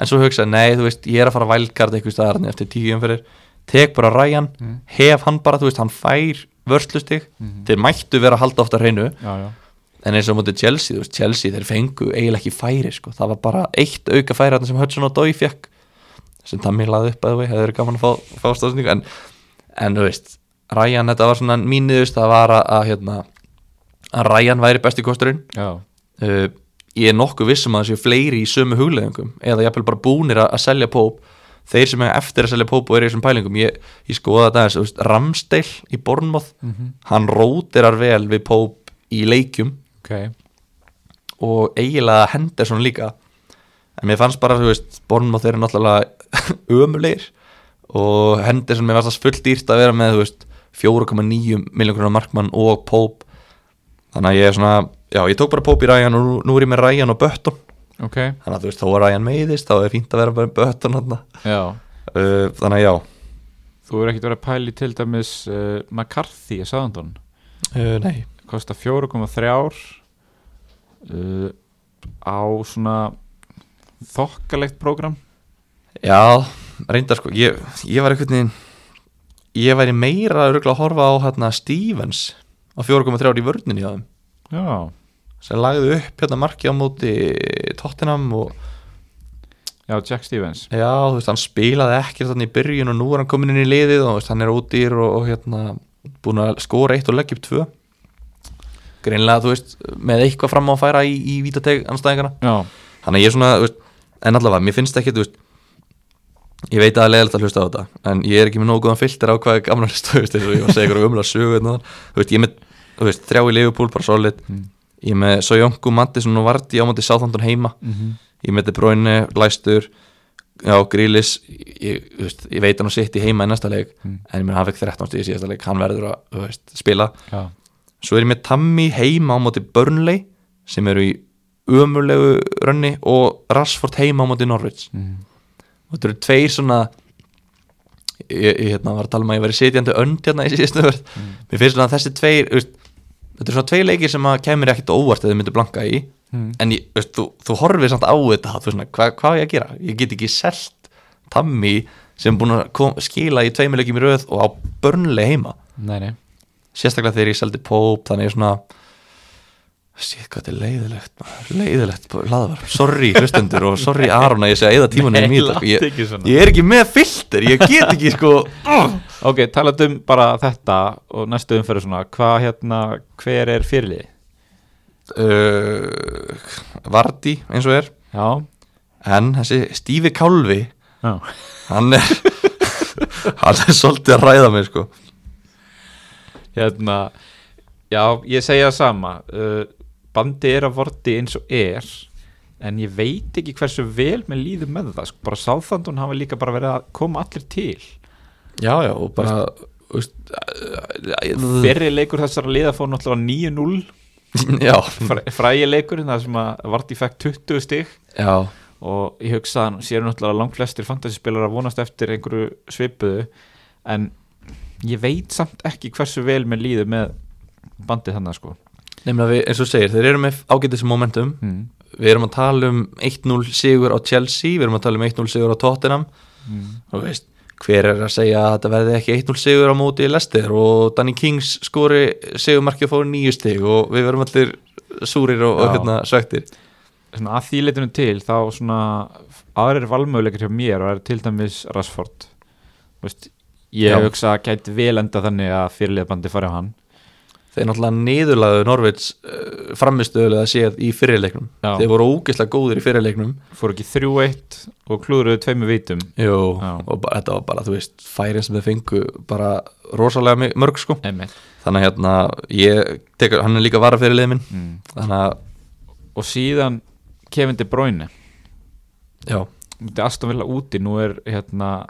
En svo hugsaði, nei, þú veist, ég er að fara að vælkart eitthvað staðar eftir tíu umferðir. Tek bara Ryan, Mm. hef hann bara þú veist, hann fær vörslustig. Mhm. þeir mættu vera að halda ofta hreinu. En eins og mútið Chelsea, þú veist, Chelsea þeir fengu eiginlega ekki færi, sko, það var bara eitt auka færi sem Hudson og Dói fekk sem Tammy laði upp að það hefur gaman að fá, fá stafsningu en, en þú veist, Ryan, þetta var svona mín niðurst að vara að hérna, að Ryan væri besti kosturinn. Uh, ég er nokkuð vissum að það séu fleiri í sömu hugleðingum eða jafnvel bara búnir að, að selja Póp þeir sem er eftir að selja Póp og eru í þessum pælingum ég, ég skoða þetta eins, þú veist, Ramsdale í Bournemouth, Mhm. hann rótirar vel við Póp í leikjum. Ok. Og eiginlega Henderson líka. En mér fannst bara, þú veist, Bournemouth eru náttúrulega ömulegir og Henderson mér fannst það fullt dýrt að vera með, þú veist 4,9 miljón krónar markmann og Pope. Þannig að ég er svona, já, ég tók bara Pope í Ryan og nú, er ég með Ryan og Button Ok, þannig að þú veist, þó að Ryan meiðist þá er fínt að vera bara Button uh, þannig að já, Þú er ekkert verið að pæli til dæmis uh, McCarthy í Southampton uh, nei. Kosta 4,3 uh, á svona þokkalegt prógram Já, reyndar sko ég, ég var einhvern veginn ég væri meira að að horfa á hérna Stevens á 4,3 í vörninni á þeim. Já, sem lagði upp hérna marki á móti Tottenham og já, Jack Stevens. Já, þú veist, hann spilaði ekkert þannig í byrjun og nú er hann komin inn í liðið og veist, hann er útýr og, og hérna búin að skora eitt og leggja upp tvö. Greinlega, þú veist, með eitthvað fram á að færa í, í vítateg anstæðingana Já, þannig að ég er svona, veist, en allavega mér finnst ekki, þú veist ég veit að það er leiðilegt að hlusta á þetta en ég er ekki með nógu góðan filter á hvað er gamla hlusta, þú veist, eins og ég var að segja ykkur umlega sögu hérna, þú veist, ég er með, þrjá í Liverpool bara solid, ég er með Sojonku, Mattisson og Vardy á móti Southampton heima. Ég er með De Bruyne, Læstur já, Grílis ég, veist, ég veit hann og sitt í heima í næsta leik en ég menn hann fekk 13 stíð í síðasta leik hann verður að, veist, spila. Já, svo er ég með Tammy heima á móti Burnley sem eru í ömurlegu rönni og Rashford heima á móti Norwich og þetta eru tveir svona ég, ég hérna, var að tala um að ég væri sitjandi önd hérna í síðustu verð mér finnst svona að þessi tveir veist, þetta eru svona tveir leikir sem að kemur ekkit óvart eða þau myndu blanka í. En ég, veist, þú, þú horfir samt á þetta svona, hvað, hvað ég að gera? ég get ekki selt Tammy sem er búin að kom, skila í tveimilegjum í röð og á Burnley heima. Nei, nei. Sérstaklega þegar ég seldi Pope þannig svona Sýtt hvað þetta er leiðilegt leiðilegt hlaðvar, sorry hlustendur og sorry Aron að ég að eða tímanum í Nei, mýta ég, ég er ekki með filter, ég get ekki sko. Uh. Ok, talað um bara þetta og næstu umferðu svona, hvað hérna, hver er fyrirlið? uh, Vardi eins og er. Já, en þessi Stífi Kálfi já, hann er hann er svolítið að ræða mig sko. Hérna, já, ég segja sama, uh, bandi er að vorti eins og er, en ég veit ekki hversu vel með líður með það, sko, bara sáþandun hafa líka bara verið að koma allir til. já já og bara Fyrri leikur þessara liða fór náttúrulega 9-0, já. Fræ- frægi leikur, það sem að Varti fekk 20 stig. Já. Og ég hugsa að sér náttúrulega langt flestir fantasyspilar að vonast eftir einhverju svipuðu en ég veit samt ekki hversu vel með líður með bandið þannig sko nefnilega við, eins og segir, þeir eru með ágætis momentum. Mm. við erum að tala um 1-0 sigur á Chelsea, við erum að tala um 1-0 sigur á Tottenham. Mm. og veist, hver er að segja að þetta verði ekki 1-0 sigur á móti Lester og Danny Kings skori sigurmarkið fóru nýju stig og við verum allir súrir og, og hérna svektir svona að því leitinu til þá svona aðrir valmöguleikir hjá mér og er til dæmis Rashford. Vist, ég hugsa að gæti vel enda þannig að fyrirlið bandi fari á hann þeir náttúrulega niðurlaðu Norvits uh, framistöðulega séð í fyrirleiknum Já. þeir voru ógeðslega góðir í fyrirleiknum fór ekki 3-1 og klúðruðu tveimu vitum. Jú, og bara, þetta var bara, þú veist, færin sem þeir fengu bara rosalega mörg sko. Einmitt. þannig að hérna, ég tekur, hann er líka vara fyrir liðminn mm. þannig að, og síðan Kevin De Bruyne. Já, Aston Villa úti, nú er hérna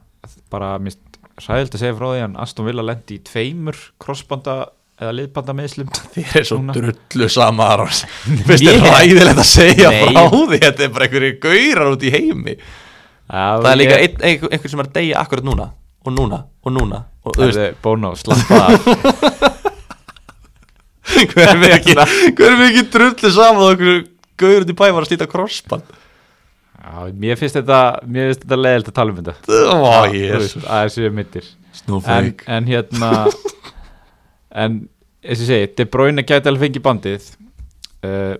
bara mist ræðilt að segja frá því en Aston Villa lendi í tveimur crossbanda eða liðbanda meðslum þér er svo drullu sama þér Ég- ræðilegt að segja Nei. frá því þetta er bara einhverju gaurar út í heimi. Það er líka ein, ein, einhver sem er að deyja akkurat núna og núna og núna og þú veist, Erðu, Bono, slappa hver er er ekki drullu sama og einhverju gaurar út í bæ var að slíta krossband? Já, mér finnst þetta mér finnst þetta leðilt að tala um þetta. Ó, Já, þú jésus veist, að þessu er mittir en, snúfæk en hérna en eins og segi De Bruyne gæti alveg fengið bandið. Uh,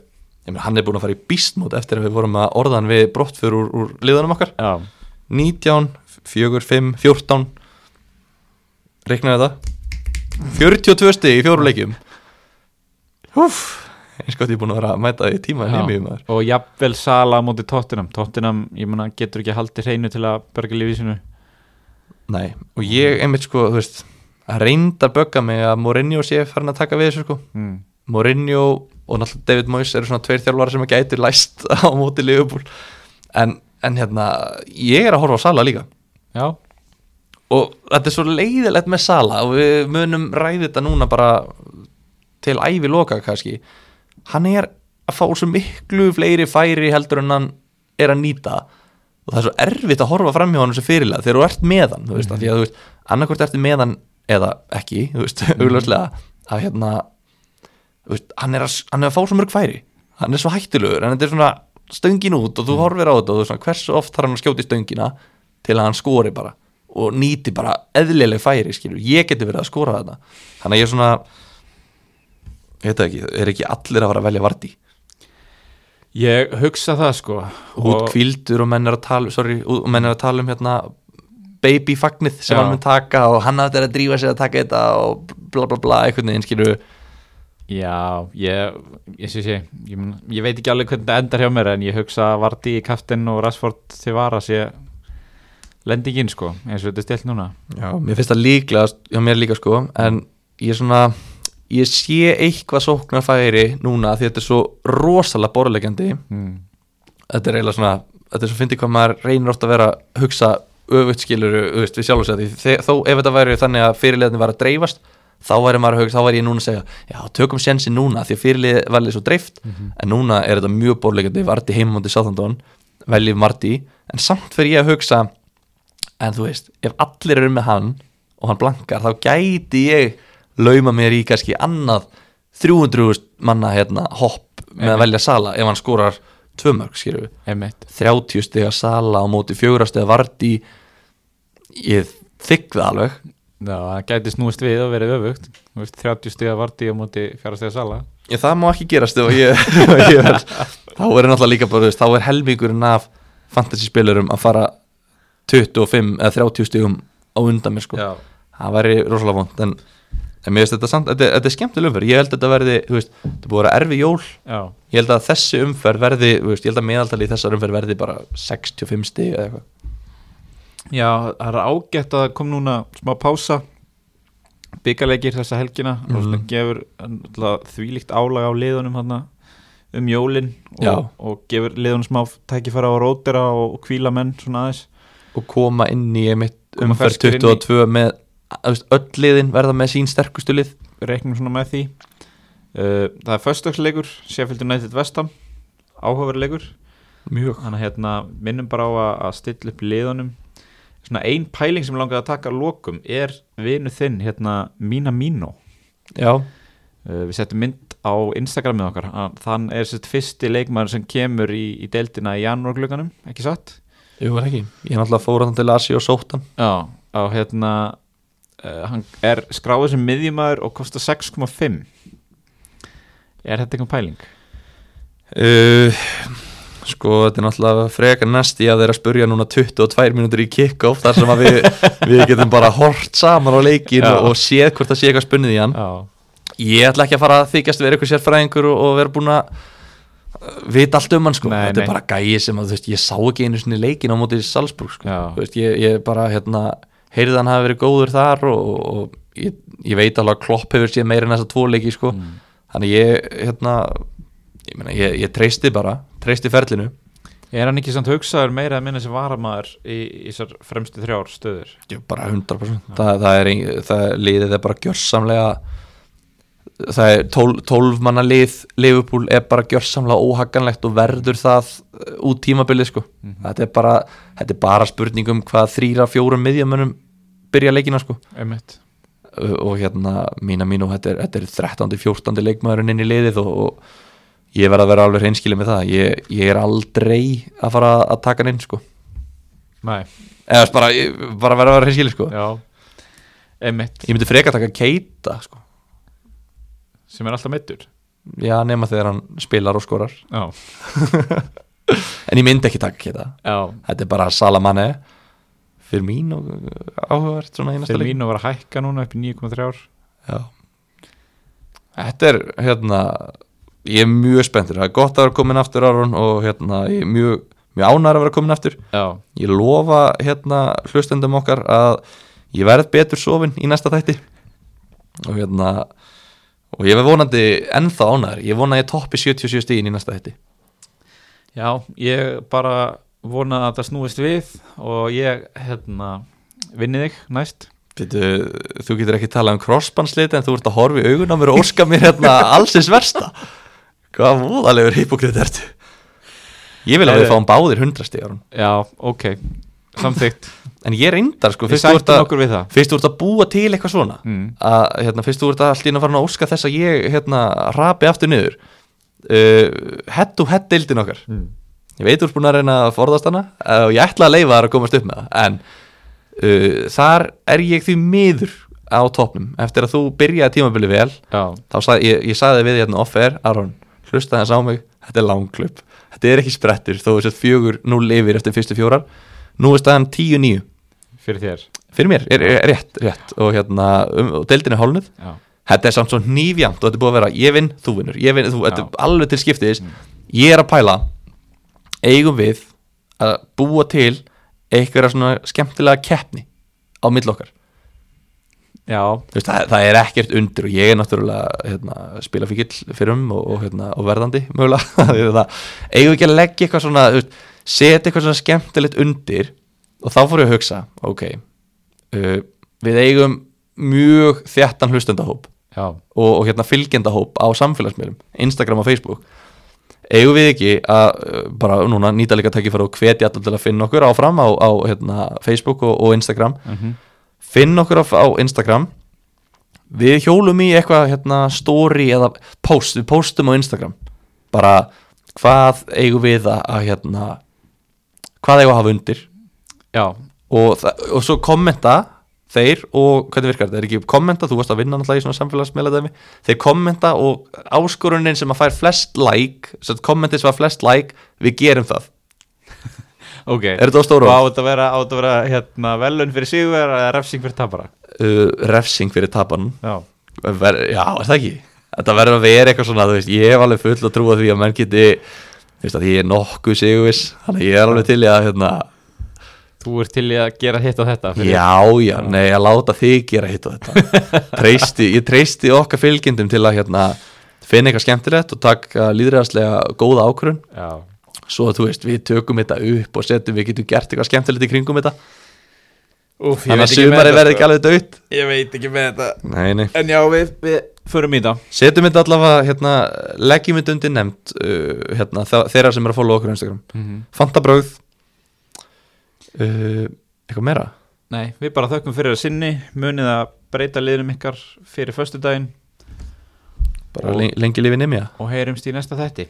hann er búin að fara í býstmót eftir að við vorum að orðan við brottfyr úr, úr liðanum okkar. Já, 19, 4, 5, 14 reiknaði þetta 42 stig í fjóru leikjum. Húf eins gott ég er búin að vera að mæta í tíma Já. og jafnvel Sala móti Tottenham. Tottenham, ég menna, getur ekki haldið hreinu til að berga lífið sinu Nei, og ég einmitt sko, þú veist að reynda að bögga mig að Mourinho sé farin að taka við þessu sko. Mm. Mourinho og náttúrulega David Moyes eru svona tveir þjálfara sem að gæti læst á móti Liverpool. En, en hérna, ég er að horfa á Sala líka. Já, og þetta er svo leiðilegt með Sala og við munum ræði þetta núna bara til ævi loka kannski. Hann er að fá svo miklu fleiri færi heldur en hann er að nýta. Og það er svo erfitt að horfa fram hjá hann sem fyrirlega þegar þú ert með hann þú veist, mm. því að þú veist, annarkvort ertu með hann eða ekki, þú veist, augljóslega að hérna veist, hann, er að, hann er að fá svo mörg færi. Hann er svo hættulegur, en þetta er svona stöngin út og þú horfir á þetta og þú svona, hversu oft þarf hann að skjóti stöngina til að hann skori bara og nýti bara eðlileg færi skilur, ég geti verið að skora þetta þannig að ég er svona ég veit ekki, er ekki allir að fara að velja Vardí ég hugsa það sko. Út kvildur og menn er að tala sorry, og menn er að tala um hérna babyfagnið sem Já. hann mun taka og hann átti að drífa sig að taka þetta og bla bla bla einhvern veginn skilur Já, ég, ég, sé, sé, ég, ég veit ekki alveg hvernig það endar hjá mér en ég hugsa að Vardí kaftin og Rashford til vara sé lendingin sko, eins og þetta er stilt núna Já, mér finnst það líklega, já mér líka sko en ég er svona ég sé eitthvað sóknarfæri núna því þetta er svo rosalega borðlegjandi mm. þetta er eiginlega svona þetta er svo fyndið hvað maður reynir oft að vera hugsa öfugt skilur við sjálf og segja þó ef þetta væri þannig að fyrirliðin var að dreifast þá væri maður að hugsa, þá væri ég núna að segja já, tökum sjensi núna því að fyrirlið var alveg svo dreift en núna er þetta mjög borðlegjandi Varti heimamóndi Sáþandón veljið Marti, en samt fyrir ég að hugsa en þú veist, ef allir eru með hann og hann blankar, þá gæti ég lauma mér í kannski annað 300 manna hérna, hopp með að velja Sala ef hann skorar tvö mörg, Einmitt. 30 stiga Sala á móti 4 stiga Varti ég þykk það alveg. Já, það gæti snúist við og verið öfugt. Veist, 30 stiga Vardí á móti 4 stiga Sala. Ég, það má ekki gerast ef ég, ég er, þá er náttúrulega líka bara, þá er helmingurinn af fantasy spilurum að fara 25 eða 30 stigum á undan mér sko. Það væri rosalega vond en, en mér finnst þetta samt, þetta, þetta er skemmtileg umferð. Ég held að þetta verði, þú veist, þetta búið að vera erfi jól. Já, ég held að þessi umferð verði veist, ég held að meðaltali í þessar umferð verði bara 65 stig eða eitthvað. Já það er ágætt að kom núna smá pása byggarleikir þessa helgina. Mhm. gefur þvílíkt álag á liðunum hana, um jólin og, og gefur liðunum smá tækifæra á rótera og, og kvíla menn svona aðeins. Og koma inn í umferð ferskir inn í- 22 með öll liðin verða með sín sterkustu lið. Reiknum svona með því. Uh, það er föstudagsleikur Sheffield United Vestham áhugaverleikur mjög. Þannig að hérna, minnum bara á að, stilla upp liðunum. Svona ein pæling sem langaði að taka að lokum er vinu þinn hérna Mina Mino. Já, uh, við settum mynd á Instagramið okkar. Þann er sérst fyrsti leikmaður sem kemur í, í deildina í janúarglöganum ekki satt? jú ekki? Ég er náttúrulega fór hann til Asi og sótt hann. Já, á hérna uh, hann er skráður sem miðjumæður og kostar 6,5 er þetta einhver pæling? uh, sko þetta er náttúrulega frekar að þeir að spurja núna 22 mínútur í kick-off þar sem við, við getum bara hort saman á leikin Já. og, og séð hvort það sé eitthvað spunnið í hann Já, ég ætla ekki að fara að þykjast vera eitthvað sérfræðingur og, og vera búin að uh, vita allt um hann sko, Nei, þetta nei. er bara gæi sem að þú veist, ég sá ekki einu sinni leikin á móti Salzburg sko, þú veist, ég, ég bara hérna, heyrði að hann hafi verið góður þar og, og ég, ég veit alveg að Klopp hefur séð meira en þessa tvo leiki sko, Mm. þannig ég hérna, ég, meina, ég, ég treysti bara treysti ferlinu. Er hann ekki samt hugsaður meira að minna sem varamæður í, í þessar fremstu þrjár stöður? Ég, bara 100% það, það er, það liðið er bara gjörsamlega það er 12, 12 manna lið Liverpool er bara gjörsamlega óhaganlegt og verður það uh, út tímabilið sko. Þetta, er bara, þetta er bara spurning um hvað þrýra, fjórum miðjamönnum byrja leikina sko. Einmitt. Uh, og hérna mína mínu þetta er, þetta er 13. 14. leikmaðurinn inn í liðið og, og ég verð að vera alveg reynskilið með það. Ég, ég er aldrei að fara að taka hann inn sko. Nei, eða bara, bara verð að vera reynskilið sko. Já. Einmitt, ég myndi freka taka Keita sko. Sem er alltaf meittur Já, nema þegar hann spilar og skorar. Já, En ég myndi ekki taka Keita. Já. Þetta er bara Salamanne Fyrir mín og áhugavert svona einasta Fyrir mín að vera að hækka núna upp í 9,3 ár Já. Þetta er hérna Ég er mjög spenntur, það er gott að vera komin aftur Aron og hérna ég er mjög, mjög ánæður að vera komin aftur. Já, Ég lofa hérna hlustendum okkar að ég verð betur sofin í næsta þætti. Og hérna og ég verð vonandi ennþá ánæður ég vona að ég toppi 77 stíðin í næsta þætti. Já, ég bara vona að það snúist við og ég, hérna vinni þig næst. Pitu, þú getur ekki talað um crossbandslit en þú ert að horfa í augun á mér og óska mér hérna allsins versta. Hvað voðalegur hipokrit ertu. Ég vil að við fáum báðir hundrastíðar Já, ok, samþykkt. En ég reyndar sko fyrst þú ert að, að búa til eitthvað svona mm. að hérna, fyrst þú ert að allt í einu að fara að óska þess að ég hérna rapi aftur niður. Uh, hett og hett deildin okkar. Mm. Ég veit búin að reyna að forðast hana uh, og ég ætla að leifa þar að komast upp með það en uh, þar er ég því miður á topnum eftir að þú byrjaði tímabili vel Já, þá sagði ég, ég sagði við hérna off-air Aron, hlusta þess á mig, þetta er langklub þetta er ekki sprettur, þó er sett fjögur núl yfir eftir fyrstu fjórar. Nú er staðan 10-9 fyrir þér? Fyrir mér, er, er rétt, rétt. Og hérna, um, og deildin er hálnuð Já, þetta er samt svo nýfjamt og þetta er búið að vera ég vinn, þú vinnur, ég vinn, þú, þetta er alveg til skiptis. Ég er að pæla eigum við að búa til einhverja svona skemmtilega keppni á mill okkar? Já, Þú veist, það, það er ekkert undir og ég er náttúrulega hérna, spila fyrir um og, og, hérna, og verðandi mögulega. Eigum við ekki að leggja eitthvað svona setja eitthvað svona skemmtilegt undir og þá fór ég að hugsa ok, uh, við eigum mjög þjættan hlustendahóp og, og hérna fylgjendahóp á samfélagsmiðlum, Instagram og Facebook eigum við ekki að uh, bara núna nýta líka tækifæri og hvetja allir til að finna okkur áfram á, á hérna, Facebook og, og Instagram. Mhm. Finn okkur á, á Instagram. Við hjólum í eitthvað hérna, story eða post við postum á Instagram. Bara hvað eigum við að, að hérna, hvað eigum við að hafa undir? Já, og, og svo kommenta þeir og hvernig virkar þetta, er ekki kommenta þú varst að vinna náttúrulega í svona samfélagsmeila dæmi þeir kommenta og áskorunin sem að fær flest like, sem kommentið sem að flest like, við gerum það. Ok. Er þetta á stóru? og á þetta að vera, á þetta að vera hérna, velun fyrir sigur eða refsing fyrir tapara Uh, refsing fyrir tapan já, Ver, já, er það ekki? Þetta verður að vera eitthvað svona, þú veist, ég hef alveg full að trúa því að menn geti þú veist að ég er nokkuð sigurvis þannig ég er alveg til að hérna, þú ert til að gera hitt og þetta fyrir- já, já, nei, að láta þig gera hitt og þetta. Treysti, ég treysti okkar fylgjendum til að hérna, finna eitthvað skemmtilegt og taka líðræðaslega góða ákvörun svo að þú veist, við tökum þetta upp og setjum, við getum gert eitthvað skemmtilegt í kringum þetta. Úf, þannig að sumari verði ekki alveg dött ég veit ekki með þetta. Nei, nei. En já, við, við förum í það. Setjum þetta allavega, hérna, leggjum þetta undir nefnd uh, hérna, þeirra sem er að followa okkur á Instagram. Mm -hmm. Fanta brögð uh, Eitthvað meira? nei, við bara þökkum fyrir að sinni munið að breyta liðnum ykkar fyrir föstudaginn. Bara Og- lengi, lengi lifi nefnja og heyrumst í næsta þætti